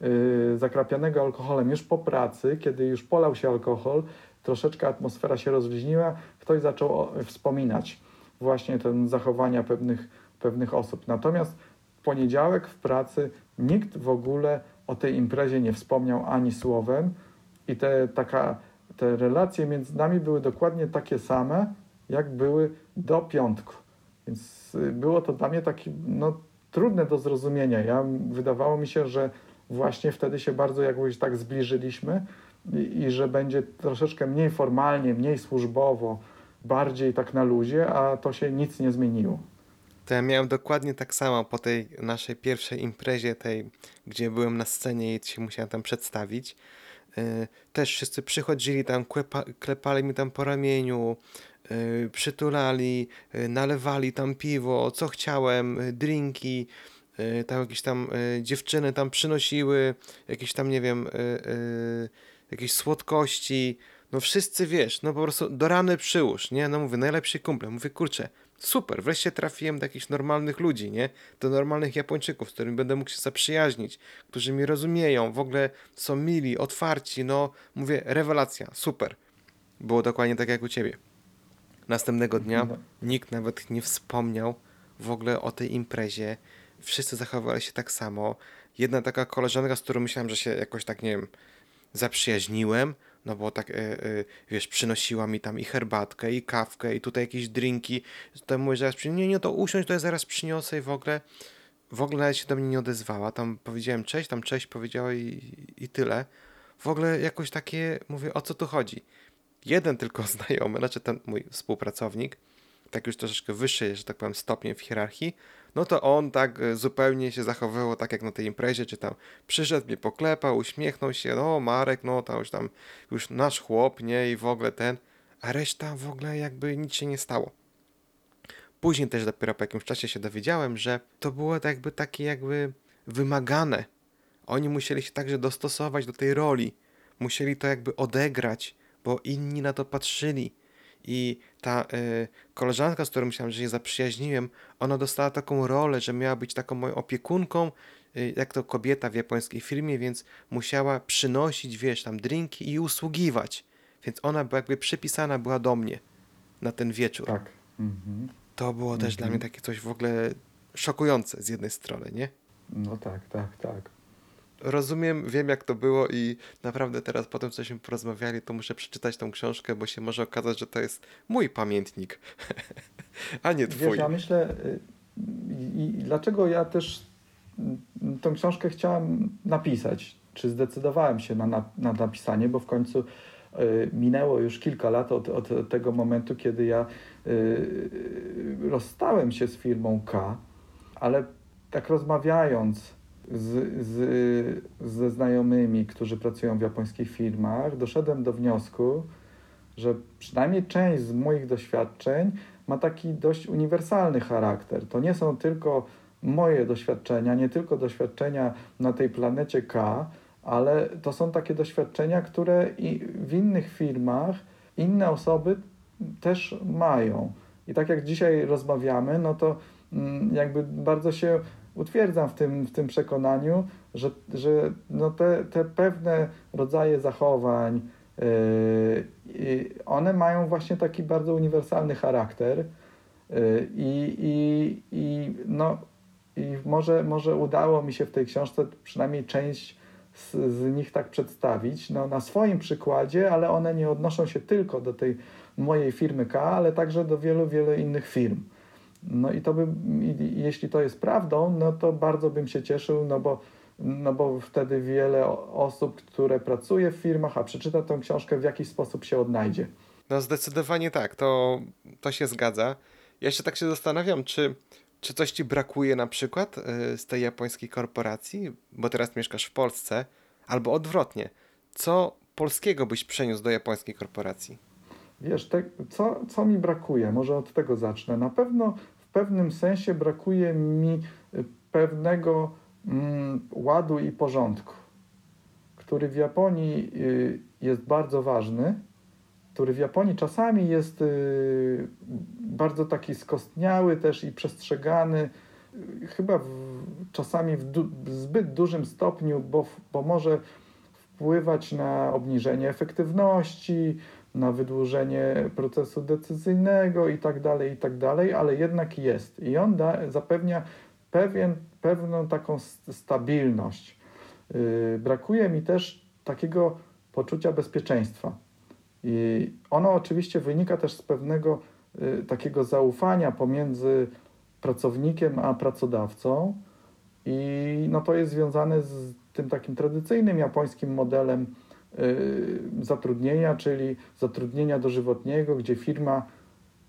y, zakrapianego alkoholem już po pracy, kiedy już polał się alkohol, troszeczkę atmosfera się rozluźniła, ktoś zaczął wspominać właśnie te zachowania pewnych, pewnych osób. Natomiast w poniedziałek w pracy nikt w ogóle o tej imprezie nie wspomniał ani słowem i te, taka, te relacje między nami były dokładnie takie same, jak były do piątku. Więc y, było to dla mnie takie no, trudne do zrozumienia. Ja, wydawało mi się, że właśnie wtedy się bardzo jakoś tak zbliżyliśmy i, i że będzie troszeczkę mniej formalnie, mniej służbowo, bardziej tak na luzie, a to się nic nie zmieniło. To ja miałem dokładnie tak samo po tej naszej pierwszej imprezie, tej, gdzie byłem na scenie i się musiałem tam przedstawić. Yy, też wszyscy przychodzili tam, klepa, klepali mi tam po ramieniu, przytulali, yy, nalewali tam piwo, co chciałem, yy, drinki, tam jakieś tam dziewczyny tam przynosiły, jakieś tam, nie wiem, jakieś słodkości. No wszyscy, wiesz, no po prostu do rany przyłóż, nie? No mówię, najlepszy kumple. Mówię, kurczę, super, wreszcie trafiłem do jakichś normalnych ludzi, nie? Do normalnych Japończyków, z którymi będę mógł się zaprzyjaźnić, którzy mnie rozumieją, w ogóle są mili, otwarci, no mówię, rewelacja, super. Było dokładnie tak jak u ciebie. Następnego dnia No. nikt nawet nie wspomniał w ogóle o tej imprezie. Wszyscy zachowywali się tak samo. Jedna taka koleżanka, z którą myślałem, że się jakoś tak, nie wiem, zaprzyjaźniłem, no bo tak, e, e, wiesz, przynosiła mi tam i herbatkę, i kawkę, i tutaj jakieś drinki. To mówię, zaraz przy... nie, nie, to usiądź, to ja zaraz przyniosę i w ogóle, w ogóle nawet się do mnie nie odezwała. Tam powiedziałem cześć, tam cześć powiedziała i, i tyle. W ogóle jakoś takie, mówię, o co tu chodzi? Jeden tylko znajomy, znaczy ten mój współpracownik, tak już troszeczkę wyższy, że tak powiem, stopniem w hierarchii, no to on tak e, zupełnie się zachowywał tak jak na tej imprezie, czy tam przyszedł, mnie poklepał, uśmiechnął się, no Marek, no to już tam, już nasz chłop, nie, i w ogóle ten, a reszta w ogóle jakby nic się nie stało. Później też dopiero po jakimś czasie się dowiedziałem, że to było tak jakby takie jakby wymagane. Oni musieli się także dostosować do tej roli, musieli to jakby odegrać, bo inni na to patrzyli. I ta y, koleżanka, z którą myślałem, że się zaprzyjaźniłem, ona dostała taką rolę, że miała być taką moją opiekunką, y, jak to kobieta w japońskiej firmie, więc musiała przynosić, wiesz, tam drinki i usługiwać. Więc ona była jakby przypisana była do mnie na ten wieczór. Tak. Mhm. To było też dla mnie takie coś w ogóle szokujące z jednej strony, nie? No tak, tak, tak. Rozumiem, wiem jak to było i naprawdę teraz po tym, cośmy porozmawiali, to muszę przeczytać tą książkę, bo się może okazać, że to jest mój pamiętnik, a nie twój. Wiesz, ja myślę, y, i, i dlaczego ja też mm, tą książkę chciałem napisać, czy zdecydowałem się na, na, na napisanie, bo w końcu y, minęło już kilka lat od, od tego momentu, kiedy ja y, rozstałem się z firmą K, ale tak rozmawiając z, z, ze znajomymi, którzy pracują w japońskich firmach, doszedłem do wniosku, że przynajmniej część z moich doświadczeń ma taki dość uniwersalny charakter. To nie są tylko moje doświadczenia, nie tylko doświadczenia na tej planecie K, ale to są takie doświadczenia, które i w innych firmach inne osoby też mają. I tak jak dzisiaj rozmawiamy, no to mm, jakby bardzo się utwierdzam w tym, w tym przekonaniu, że, że no te, te pewne rodzaje zachowań, yy, i one mają właśnie taki bardzo uniwersalny charakter yy, i, i, i, no, i może, może udało mi się w tej książce przynajmniej część z, z nich tak przedstawić, no, na swoim przykładzie, ale one nie odnoszą się tylko do tej mojej firmy K, ale także do wielu, wielu innych firm. No i to by, jeśli to jest prawdą, no to bardzo bym się cieszył, no bo, no bo wtedy wiele osób, które pracuje w firmach, a przeczyta tę książkę, w jakiś sposób się odnajdzie. No zdecydowanie tak, to, to się zgadza. Ja się tak się zastanawiam, czy, czy coś ci brakuje na przykład y, z tej japońskiej korporacji, bo teraz mieszkasz w Polsce, albo odwrotnie. Co polskiego byś przeniósł do japońskiej korporacji? Wiesz, te, co, co mi brakuje? Może od tego zacznę. Na pewno w pewnym sensie brakuje mi y, pewnego mm, ładu i porządku, który w Japonii y, jest bardzo ważny, który w Japonii czasami jest y, bardzo taki skostniały też i przestrzegany, y, chyba w, czasami w, du, w zbyt dużym stopniu, bo, bo może wpływać na obniżenie efektywności, na wydłużenie procesu decyzyjnego i tak dalej, i tak dalej, ale jednak jest. I on da, zapewnia pewien, pewną taką stabilność. Yy, brakuje mi też takiego poczucia bezpieczeństwa. I ono oczywiście wynika też z pewnego y, takiego zaufania pomiędzy pracownikiem a pracodawcą. I no to jest związane z tym takim tradycyjnym japońskim modelem zatrudnienia, czyli zatrudnienia dożywotniego, gdzie firma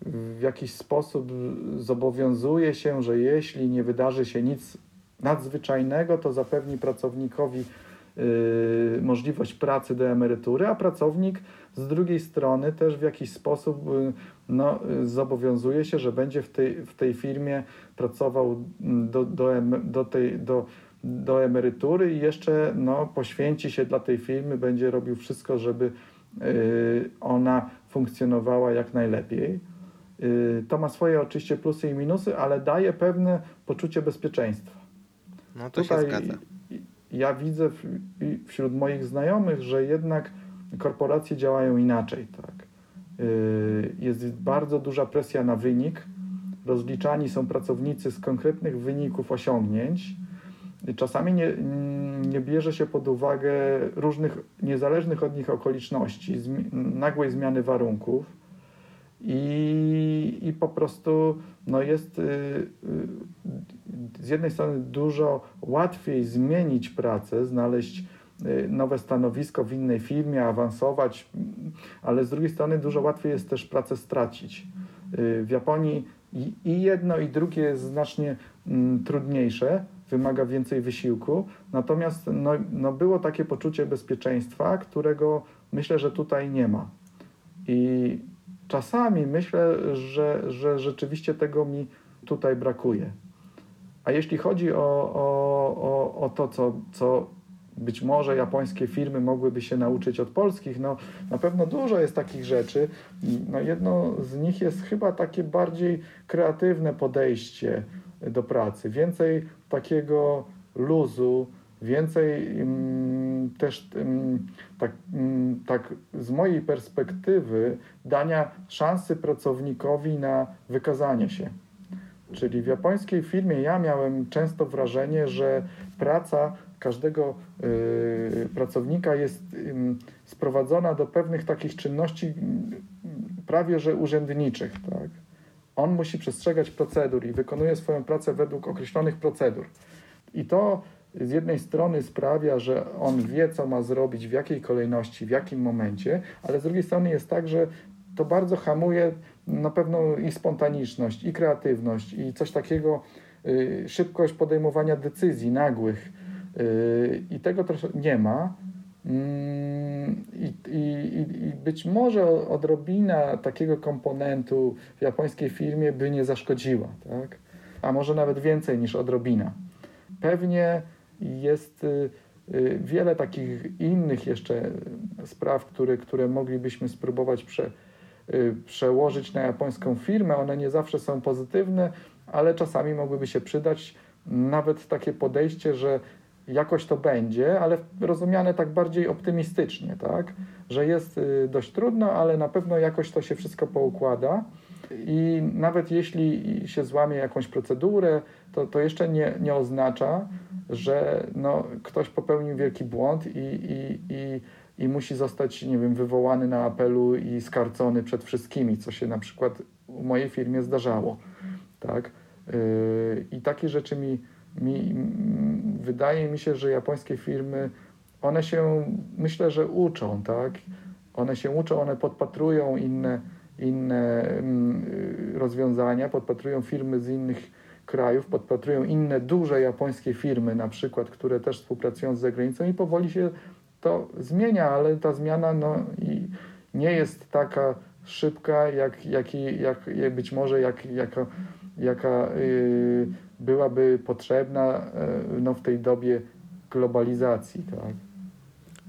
w jakiś sposób zobowiązuje się, że jeśli nie wydarzy się nic nadzwyczajnego, to zapewni pracownikowi y, możliwość pracy do emerytury, a pracownik z drugiej strony też w jakiś sposób y, no, y, zobowiązuje się, że będzie w tej, w tej firmie pracował do, do, do, tej, do, do emerytury i jeszcze no, poświęci się dla tej firmy, będzie robił wszystko, żeby y, ona funkcjonowała jak najlepiej. Y, To ma swoje oczywiście plusy i minusy, ale daje pewne poczucie bezpieczeństwa. No to się zgadza. ja widzę w, wśród moich znajomych, że jednak korporacje działają inaczej. Tak? Yy, Jest bardzo duża presja na wynik. Rozliczani są pracownicy z konkretnych wyników osiągnięć. Czasami nie, nie bierze się pod uwagę różnych niezależnych od nich okoliczności, zmi- nagłej zmiany warunków. I, i po prostu no jest y, y, z jednej strony dużo łatwiej zmienić pracę, znaleźć y, nowe stanowisko w innej firmie, awansować, ale z drugiej strony dużo łatwiej jest też pracę stracić. Y, W Japonii i, i jedno, i drugie jest znacznie mm, trudniejsze, wymaga więcej wysiłku, natomiast no, no było takie poczucie bezpieczeństwa, którego myślę, że tutaj nie ma. I czasami myślę, że, że rzeczywiście tego mi tutaj brakuje. A jeśli chodzi o, o, o, o to, co, co być może japońskie firmy mogłyby się nauczyć od polskich, no na pewno dużo jest takich rzeczy. No, jedno z nich jest chyba takie bardziej kreatywne podejście do pracy, więcej takiego luzu, więcej mm, też mm, tak, mm, tak z mojej perspektywy dania szansy pracownikowi na wykazanie się. Czyli w japońskiej firmie ja miałem często wrażenie, że praca każdego y, pracownika jest ym, sprowadzona do pewnych takich czynności ym, prawie że urzędniczych. Tak? On musi przestrzegać procedur i wykonuje swoją pracę według określonych procedur. I to z jednej strony sprawia, że on wie, co ma zrobić, w jakiej kolejności, w jakim momencie, ale z drugiej strony jest tak, że to bardzo hamuje na pewno i spontaniczność, i kreatywność, i coś takiego, y, szybkość podejmowania decyzji nagłych. Y, I tego troszkę nie ma. Mm, I, i, i- być może odrobina takiego komponentu w japońskiej firmie by nie zaszkodziła, tak? a może nawet więcej niż odrobina. Pewnie jest y, y, wiele takich innych jeszcze spraw, które, które moglibyśmy spróbować prze, y, przełożyć na japońską firmę. One nie zawsze są pozytywne, ale czasami mogłyby się przydać. nawet takie podejście, że jakoś to będzie, ale rozumiane tak bardziej optymistycznie, tak? Że jest y, dość trudno, ale na pewno jakoś to się wszystko poukłada. I nawet jeśli się złamie jakąś procedurę, to, to jeszcze nie, nie oznacza, że no, ktoś popełnił wielki błąd i, i, i, i musi zostać, nie wiem, wywołany na apelu i skarcony przed wszystkimi, co się na przykład w mojej firmie zdarzało. Tak? Yy, I takie rzeczy mi, mi, wydaje mi się, że japońskie firmy, one się, myślę, że uczą, tak? One się uczą, one podpatrują inne, inne rozwiązania, podpatrują firmy z innych krajów, podpatrują inne duże japońskie firmy, na przykład, które też współpracują z zagranicą i powoli się to zmienia, ale ta zmiana no, i nie jest taka szybka, jak, jak, jak, jak być może jak, jaka, jaka yy, byłaby potrzebna yy, no, w tej dobie globalizacji. Tak?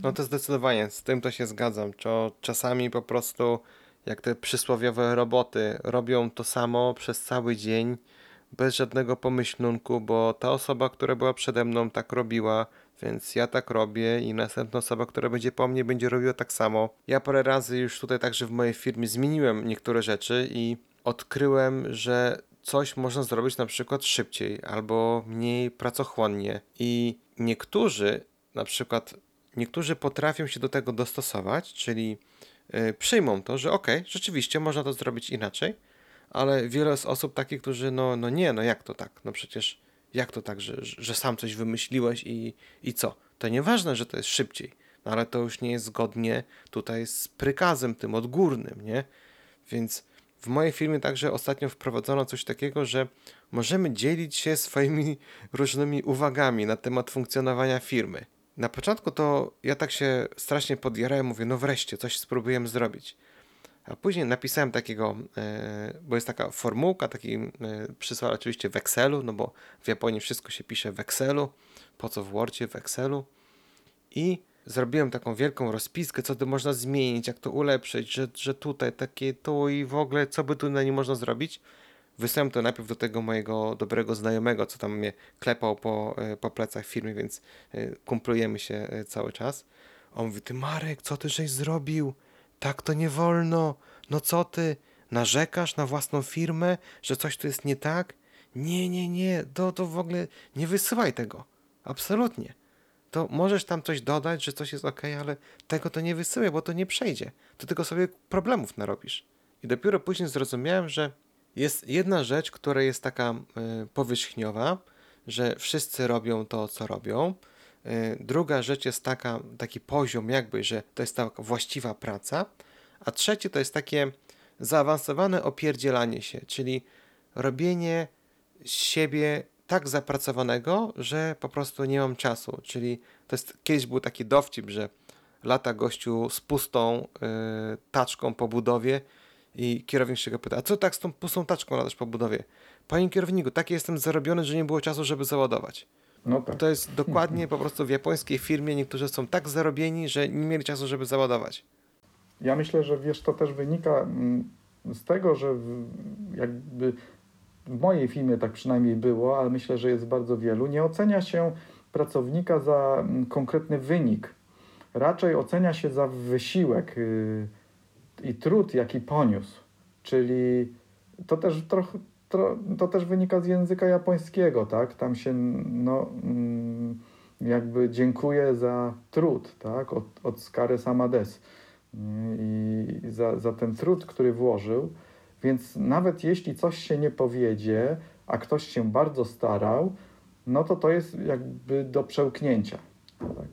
No to zdecydowanie, z tym to się zgadzam. Czasami po prostu jak te przysłowiowe roboty robią to samo przez cały dzień, bez żadnego pomyślunku, bo ta osoba, która była przede mną, tak robiła, więc ja tak robię i następna osoba, która będzie po mnie, będzie robiła tak samo. Ja parę razy już tutaj także w mojej firmie zmieniłem niektóre rzeczy i odkryłem, że coś można zrobić na przykład szybciej albo mniej pracochłonnie. I niektórzy, na przykład, niektórzy potrafią się do tego dostosować, czyli yy, przyjmą to, że ok, rzeczywiście można to zrobić inaczej ale wiele jest osób takich, którzy no, no nie, no jak to tak? No przecież jak to tak, że, że sam coś wymyśliłeś i, i co? To nieważne, że to jest szybciej, no ale to już nie jest zgodnie tutaj z prykazem tym odgórnym, nie? Więc w mojej firmie także ostatnio wprowadzono coś takiego, że możemy dzielić się swoimi różnymi uwagami na temat funkcjonowania firmy. Na początku to ja tak się strasznie podjarałem, mówię, no wreszcie, coś spróbujemy zrobić. A później napisałem takiego, e, bo jest taka formułka, taki e, przysłał oczywiście w Excelu, no bo w Japonii wszystko się pisze w Excelu, po co w Wordzie, w Excelu. I zrobiłem taką wielką rozpiskę, co tu można zmienić, jak to ulepszyć, że, że tutaj takie tu i w ogóle, co by tu na nim można zrobić. Wysłałem to najpierw do tego mojego dobrego znajomego, co tam mnie klepał po, e, po plecach firmy, więc kumplujemy się cały czas. On mówi, ty Marek, co ty żeś zrobił? Tak to nie wolno. No co ty? Narzekasz na własną firmę, że coś tu jest nie tak? Nie, nie, nie. To, to w ogóle nie wysyłaj tego. Absolutnie. To możesz tam coś dodać, że coś jest ok, ale tego to nie wysyłaj, bo to nie przejdzie. To tylko sobie problemów narobisz. I dopiero później zrozumiałem, że jest jedna rzecz, która jest taka y, powierzchniowa, że wszyscy robią to, co robią, Y, druga rzecz jest taka, taki poziom jakby, że to jest ta właściwa praca, a trzecie to jest takie zaawansowane opierdzielanie się, czyli robienie z siebie tak zapracowanego, że po prostu nie mam czasu. Czyli to jest kiedyś był taki dowcip, że lata gościu z pustą yy, taczką po budowie i kierownik się go pyta, a co tak z tą pustą taczką latasz po budowie? Panie kierowniku, tak jestem zarobiony, że nie było czasu, żeby załadować. No tak. To jest dokładnie po prostu w japońskiej firmie niektórzy są tak zarobieni, że nie mieli czasu, żeby załadować. Ja myślę, że wiesz, to też wynika mm, z tego, że jakby w mojej firmie tak przynajmniej było, ale myślę, że jest bardzo wielu, nie ocenia się pracownika za mm, konkretny wynik. Raczej ocenia się za wysiłek y, i trud, jaki poniósł. Czyli to też trochę to, też wynika z języka japońskiego, tak? Tam się no, mm, jakby dziękuję za trud, tak? Od, od Skary Samades i za, za ten trud, który włożył. Więc nawet jeśli coś się nie powiedzie, a ktoś się bardzo starał, no to to jest jakby do przełknięcia. Tak?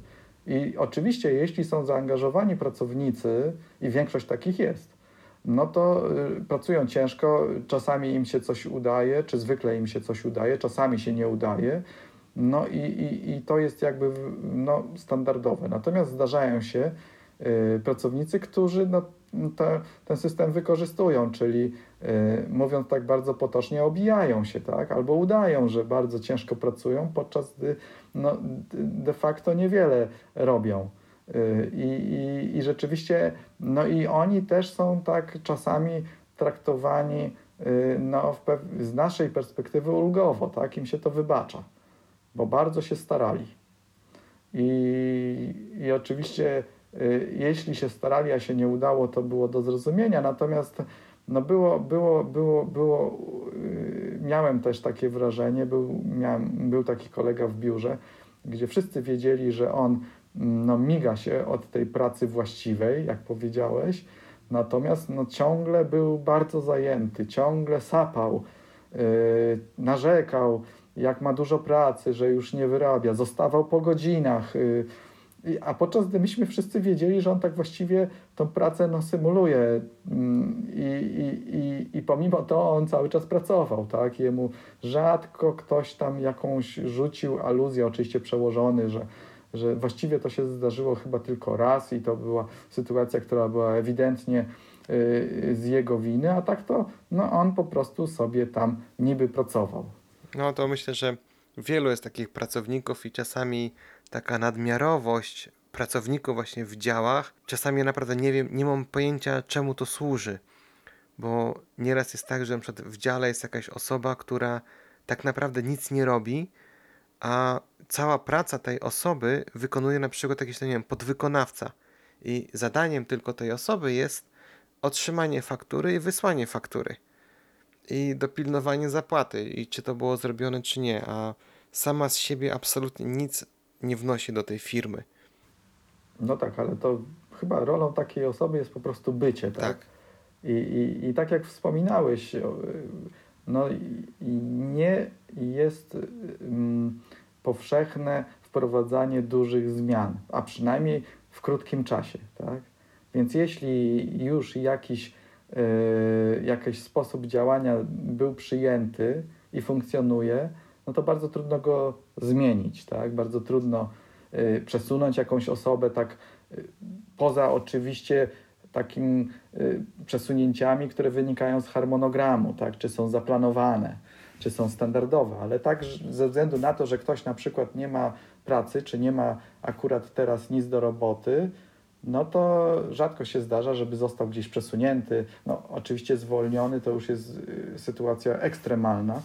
I oczywiście, jeśli są zaangażowani pracownicy, i większość takich jest, no to y, pracują ciężko, czasami im się coś udaje, czy zwykle im się coś udaje, czasami się nie udaje. No i, i, i to jest jakby no, standardowe. Natomiast zdarzają się pracownicy, którzy no, te, ten system wykorzystują, czyli y, mówiąc tak bardzo potocznie, obijają się, tak? albo udają, że bardzo ciężko pracują, podczas gdy no, de facto niewiele robią. I, i, I rzeczywiście, no i oni też są tak czasami traktowani y, no, z naszej perspektywy ulgowo, tak? Im się to wybacza, bo bardzo się starali. I, i oczywiście, y, jeśli się starali, a się nie udało, to było do zrozumienia. Natomiast no było, było, było, było y, miałem też takie wrażenie, był, miałem, był taki kolega w biurze, gdzie wszyscy wiedzieli, że on mm, no, miga się od tej pracy właściwej, jak powiedziałeś, natomiast no, ciągle był bardzo zajęty, ciągle sapał, yy, narzekał, jak ma dużo pracy, że już nie wyrabia, zostawał po godzinach. Yy, a podczas gdy myśmy wszyscy wiedzieli, że on tak właściwie tą pracę no, symuluje mm, i, i, i, i pomimo to on cały czas pracował, tak? Jemu rzadko ktoś tam jakąś rzucił aluzję, oczywiście przełożony, że, że właściwie to się zdarzyło chyba tylko raz i to była sytuacja, która była ewidentnie y, z jego winy, a tak to no, on po prostu sobie tam niby pracował. No to myślę, że wielu jest takich pracowników i czasami taka nadmiarowość pracowników właśnie w działach, czasami naprawdę nie wiem, nie mam pojęcia czemu to służy, bo nieraz jest tak, że na w dziale jest jakaś osoba, która tak naprawdę nic nie robi, a cała praca tej osoby wykonuje na przykład jakiś, no nie wiem, podwykonawca. I zadaniem tylko tej osoby jest otrzymanie faktury i wysłanie faktury. I dopilnowanie zapłaty. I czy to było zrobione czy nie, a sama z siebie absolutnie nic nie wnosi do tej firmy. No tak, ale to chyba rolą takiej osoby jest po prostu bycie, tak? Tak. I, i, I tak jak wspominałeś, no nie jest mm, powszechne wprowadzanie dużych zmian, a przynajmniej w krótkim czasie, tak? Więc jeśli już jakiś, y, jakiś sposób działania był przyjęty i funkcjonuje, no to bardzo trudno go zmienić, tak? Bardzo trudno y, przesunąć jakąś osobę tak y, poza oczywiście takim y, przesunięciami, które wynikają z harmonogramu, tak? czy są zaplanowane, czy są standardowe, ale tak ze względu na to, że ktoś na przykład nie ma pracy, czy nie ma akurat teraz nic do roboty, no to rzadko się zdarza, żeby został gdzieś przesunięty. No, oczywiście zwolniony to już jest y, sytuacja ekstremalna.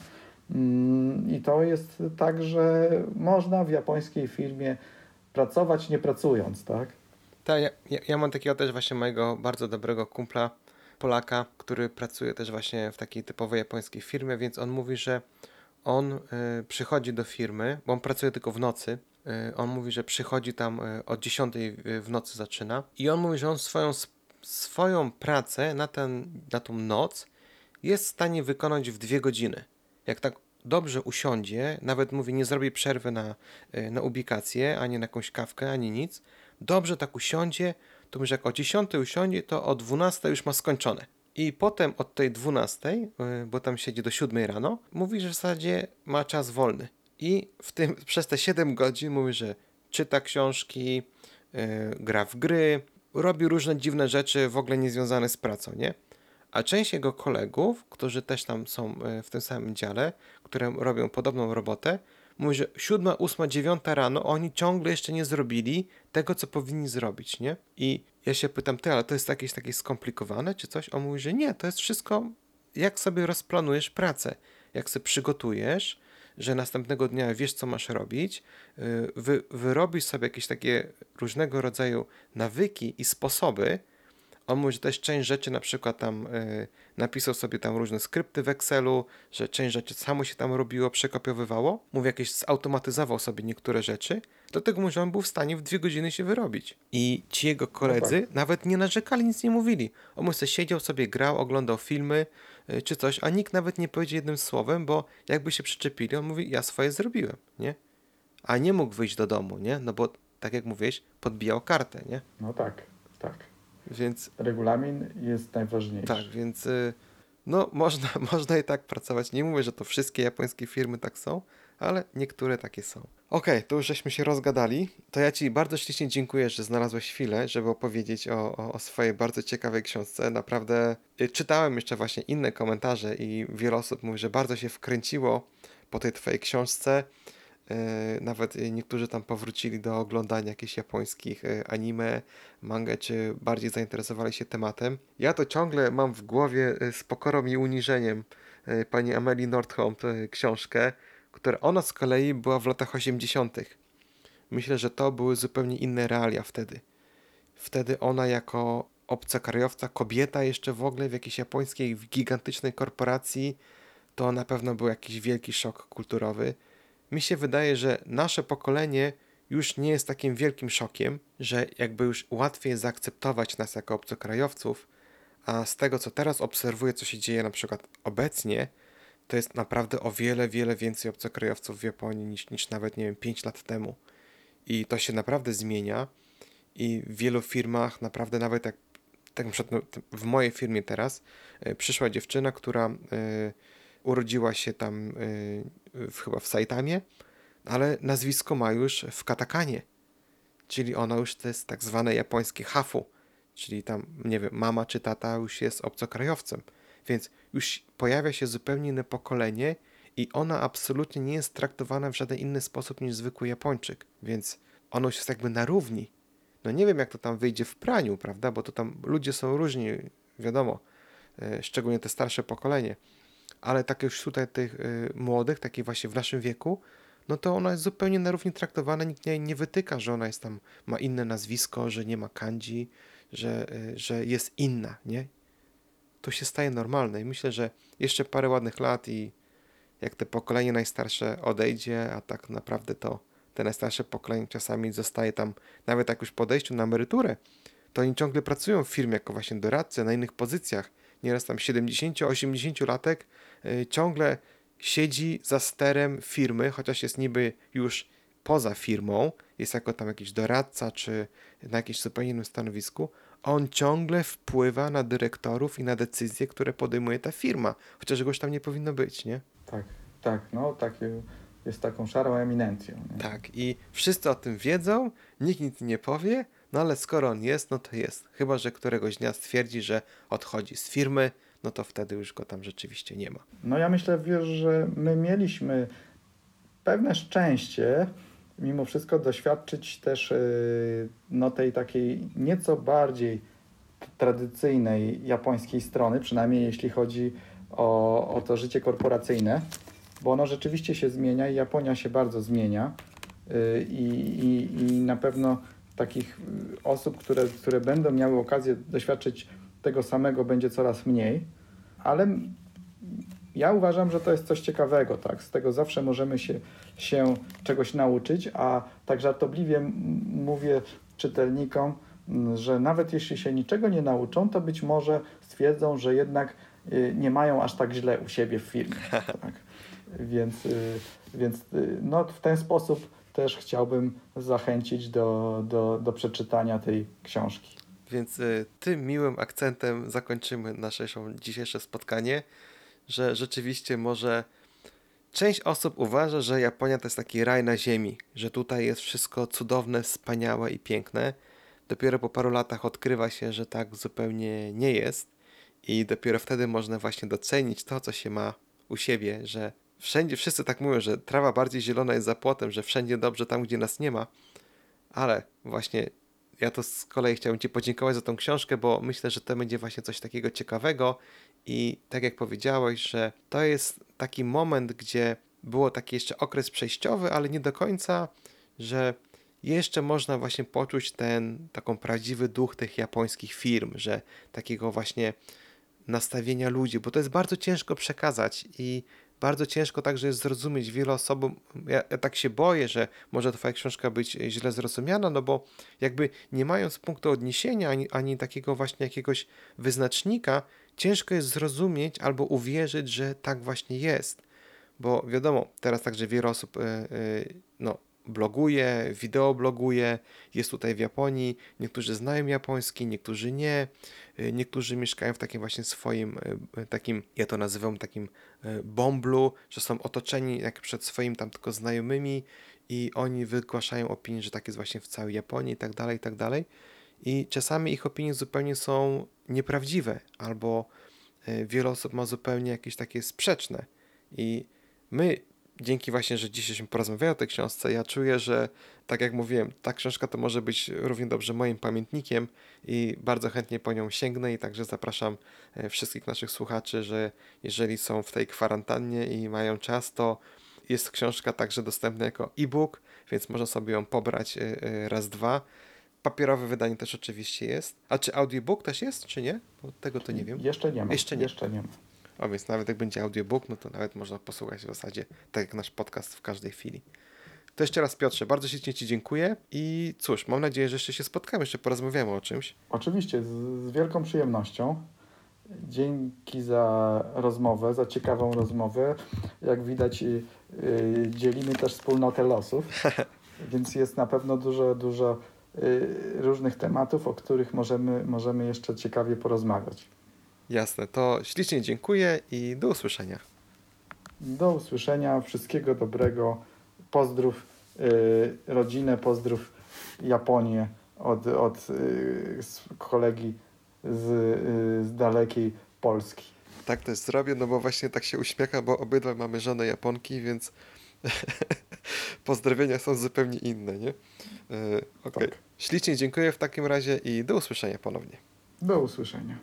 Mm, I to jest tak, że można w japońskiej firmie pracować nie pracując, tak? Tak, ja, ja, ja mam takiego też właśnie mojego bardzo dobrego kumpla, Polaka, który pracuje też właśnie w takiej typowej japońskiej firmie, więc on mówi, że on y, przychodzi do firmy, bo on pracuje tylko w nocy. Y, on mówi, że przychodzi tam y, o 10 w nocy zaczyna i on mówi, że on swoją, swoją pracę na, ten, na tą noc jest w stanie wykonać w dwie godziny. Jak tak dobrze usiądzie, nawet mówi, nie zrobi przerwy na, y, na ubikację, ani na jakąś kawkę, ani nic, dobrze tak usiądzie, to że jak o 10 usiądzie, to o 12 już ma skończone. I potem od tej 12, y, bo tam siedzi do 7 rano, mówi, że w zasadzie ma czas wolny. I w tym, przez te 7 godzin mówi, że czyta książki, y, gra w gry, robi różne dziwne rzeczy w ogóle niezwiązane z pracą, nie? A część jego kolegów, którzy też tam są y, w tym samym dziale, które robią podobną robotę, mówi, że 7, 8, 9 rano oni ciągle jeszcze nie zrobili tego, co powinni zrobić, nie? I ja się pytam, ty, ale to jest jakieś takie skomplikowane czy coś? On mówi, że nie, to jest wszystko, jak sobie rozplanujesz pracę, jak sobie przygotujesz, że następnego dnia wiesz, co masz robić, yy, wy, wyrobisz sobie jakieś takie różnego rodzaju nawyki i sposoby, on mówi, że też część rzeczy na przykład tam y, napisał sobie tam różne skrypty w Excelu, że część rzeczy samo się tam robiło, przekopiowywało. Mówi, jakieś zautomatyzował sobie niektóre rzeczy, dlatego mówi, że on był w stanie w dwie godziny się wyrobić. I ci jego koledzy nawet nie narzekali, nic nie mówili. On mówi, że siedział sobie, grał, oglądał filmy y, czy coś, a nikt nawet nie powiedział jednym słowem, bo jakby się przyczepili, on mówi, ja swoje zrobiłem, nie? A nie mógł wyjść do domu, nie? No bo, tak jak mówiłeś, podbijał kartę, nie? No tak, tak. Więc Regulamin jest najważniejszy. Tak, więc y, no można, można i tak pracować. Nie mówię, że to wszystkie japońskie firmy tak są, ale niektóre takie są. Okej, to już żeśmy się rozgadali. To ja Ci bardzo ślicznie dziękuję, że znalazłeś chwilę, żeby opowiedzieć o, o, o swojej bardzo ciekawej książce. Naprawdę y, czytałem jeszcze właśnie inne komentarze i wiele osób mówi, że bardzo się wkręciło po tej Twojej książce Nawet e, niektórzy tam powrócili do oglądania jakichś japońskich e, anime, mangę, czy bardziej zainteresowali się tematem. Ja to ciągle mam w głowie e, z pokorą i uniżeniem e, pani Amelie Nordholm książkę, która ona z kolei była w latach 80. Myślę, że to były zupełnie inne realia wtedy. Wtedy ona jako obcokrajowca, kobieta jeszcze w ogóle w jakiejś japońskiej gigantycznej korporacji, to na pewno był jakiś wielki szok kulturowy. Mi się wydaje, że nasze pokolenie już nie jest takim wielkim szokiem, że jakby już łatwiej zaakceptować nas jako obcokrajowców, a z tego co teraz obserwuję, co się dzieje na przykład obecnie, to jest naprawdę o wiele, wiele więcej obcokrajowców w Japonii niż, niż nawet, nie wiem, 5 lat temu. I to się naprawdę zmienia i w wielu firmach naprawdę nawet jak tak no, w mojej firmie teraz e, przyszła dziewczyna, która e, urodziła się tam e, w, chyba w Saitamie, ale nazwisko ma już w katakanie. Czyli ona już to jest tak zwane japońskie hafu, czyli tam, nie wiem, mama czy tata już jest obcokrajowcem. Więc już pojawia się zupełnie inne pokolenie i ona absolutnie nie jest traktowana w żaden inny sposób niż zwykły Japończyk. Więc ona już jest jakby na równi. No nie wiem, jak to tam wyjdzie w praniu, prawda? Bo to tam ludzie są różni, wiadomo, e, szczególnie te starsze pokolenie. Ale tak już tutaj tych e, młodych, takich właśnie w naszym wieku, no to ona jest zupełnie na równi traktowana, nikt nie, nie wytyka, że ona jest tam, ma inne nazwisko, że nie ma kanji, że, e, że jest inna, nie? To się staje normalne i myślę, że jeszcze parę ładnych lat i jak te pokolenie najstarsze odejdzie, a tak naprawdę to te najstarsze pokolenie czasami zostaje tam, nawet jak już po odejściu na emeryturę, to oni ciągle pracują w firmie jako właśnie doradcy na innych pozycjach. Nieraz tam 70-80 latek y, ciągle siedzi za sterem firmy, chociaż jest niby już poza firmą, jest jako tam jakiś doradca czy na jakimś zupełnie innym stanowisku, on ciągle wpływa na dyrektorów i na decyzje, które podejmuje ta firma, chociaż goś tam nie powinno być, nie? Tak, tak, no takie jest taką szarą eminencją. Nie? Tak, i wszyscy o tym wiedzą, nikt nic nie powie, no ale skoro on jest, no to jest. Chyba, że któregoś dnia stwierdzi, że odchodzi z firmy, no to wtedy już go tam rzeczywiście nie ma. No ja myślę, wiesz, że my mieliśmy pewne szczęście, mimo wszystko doświadczyć też yy, no, tej takiej nieco bardziej tradycyjnej japońskiej strony, przynajmniej jeśli chodzi o, o to życie korporacyjne, bo ono rzeczywiście się zmienia i Japonia się bardzo zmienia yy, i, i, i na pewno takich y, osób, które, które będą miały okazję doświadczyć tego samego będzie coraz mniej, ale ja uważam, że to jest coś ciekawego, tak? Z tego zawsze możemy się, się czegoś nauczyć, a tak żartobliwie mówię czytelnikom, że nawet jeśli się niczego nie nauczą, to być może stwierdzą, że jednak y, nie mają aż tak źle u siebie w firmie. Tak? Więc, y, więc y, no, w ten sposób też chciałbym zachęcić do, do, do przeczytania tej książki. Więc y, tym miłym akcentem zakończymy nasze dzisiejsze spotkanie, że rzeczywiście może część osób uważa, że Japonia to jest taki raj na ziemi, że tutaj jest wszystko cudowne, wspaniałe i piękne. Dopiero po paru latach odkrywa się, że tak zupełnie nie jest i dopiero wtedy można właśnie docenić to, co się ma u siebie, że wszędzie wszyscy tak mówią, że trawa bardziej zielona jest za płotem, że wszędzie dobrze tam, gdzie nas nie ma, ale właśnie ja to z kolei chciałbym Ci podziękować za tą książkę, bo myślę, że to będzie właśnie coś takiego ciekawego. I tak jak powiedziałeś, że to jest taki moment, gdzie było taki jeszcze okres przejściowy, ale nie do końca, że jeszcze można właśnie poczuć ten taką prawdziwy duch tych japońskich firm, że takiego właśnie nastawienia ludzi, bo to jest bardzo ciężko przekazać i bardzo ciężko także jest zrozumieć wielu osobom. Ja, ja tak się boję, że może twoja książka być źle zrozumiana, no bo jakby nie mając punktu odniesienia ani, ani takiego właśnie jakiegoś wyznacznika, ciężko jest zrozumieć albo uwierzyć, że tak właśnie jest. Bo wiadomo, teraz także wiele osób y, y, no, bloguje, wideo bloguje, jest tutaj w Japonii, niektórzy znają japoński, niektórzy nie, y, niektórzy mieszkają w takim właśnie swoim, takim, ja to nazywam takim y, bomblu, że są otoczeni jak przed swoimi tam tylko znajomymi i oni wygłaszają opinię, że tak jest właśnie w całej Japonii i tak dalej, i tak dalej. I czasami ich opinie zupełnie są nieprawdziwe, albo y, wiele osób ma zupełnie jakieś takie sprzeczne. I my dzięki właśnie, że dzisiejśmy porozmawiają o tej książce, ja czuję, że tak jak mówiłem, ta książka to może być równie dobrze moim pamiętnikiem i bardzo chętnie po nią sięgnę i także zapraszam e, wszystkich naszych słuchaczy, że jeżeli są w tej kwarantannie i mają czas, to jest książka także dostępna jako e-book, więc można sobie ją pobrać e, e, raz, dwa. Papierowe wydanie też oczywiście jest. A czy audiobook też jest, czy nie? Bo tego to nie wiem. Jeszcze nie ma. Jeszcze nie. Jeszcze nie ma. O, więc nawet jak będzie audiobook, no to nawet można posłuchać w zasadzie tak jak nasz podcast w każdej chwili. To jeszcze raz Piotrze, bardzo ślicznie Ci dziękuję i cóż, mam nadzieję, że jeszcze się spotkamy, jeszcze porozmawiamy o czymś. Oczywiście, z, z wielką przyjemnością. Dzięki za rozmowę, za ciekawą rozmowę. Jak widać, y, y, dzielimy też wspólnotę losów, więc jest na pewno dużo, dużo y, różnych tematów, o których możemy, możemy jeszcze ciekawie porozmawiać. Jasne, to ślicznie dziękuję i do usłyszenia. Do usłyszenia, wszystkiego dobrego. Pozdrów y, rodzinę, pozdrów Japonię od, od y, z kolegi z, y, z dalekiej Polski. Tak też zrobię, no bo właśnie tak się uśmiecham, bo obydwa mamy żonę Japonki, więc pozdrowienia są zupełnie inne, nie? Yy, Okej. Tak. Ślicznie dziękuję w takim razie i do usłyszenia ponownie. Do usłyszenia.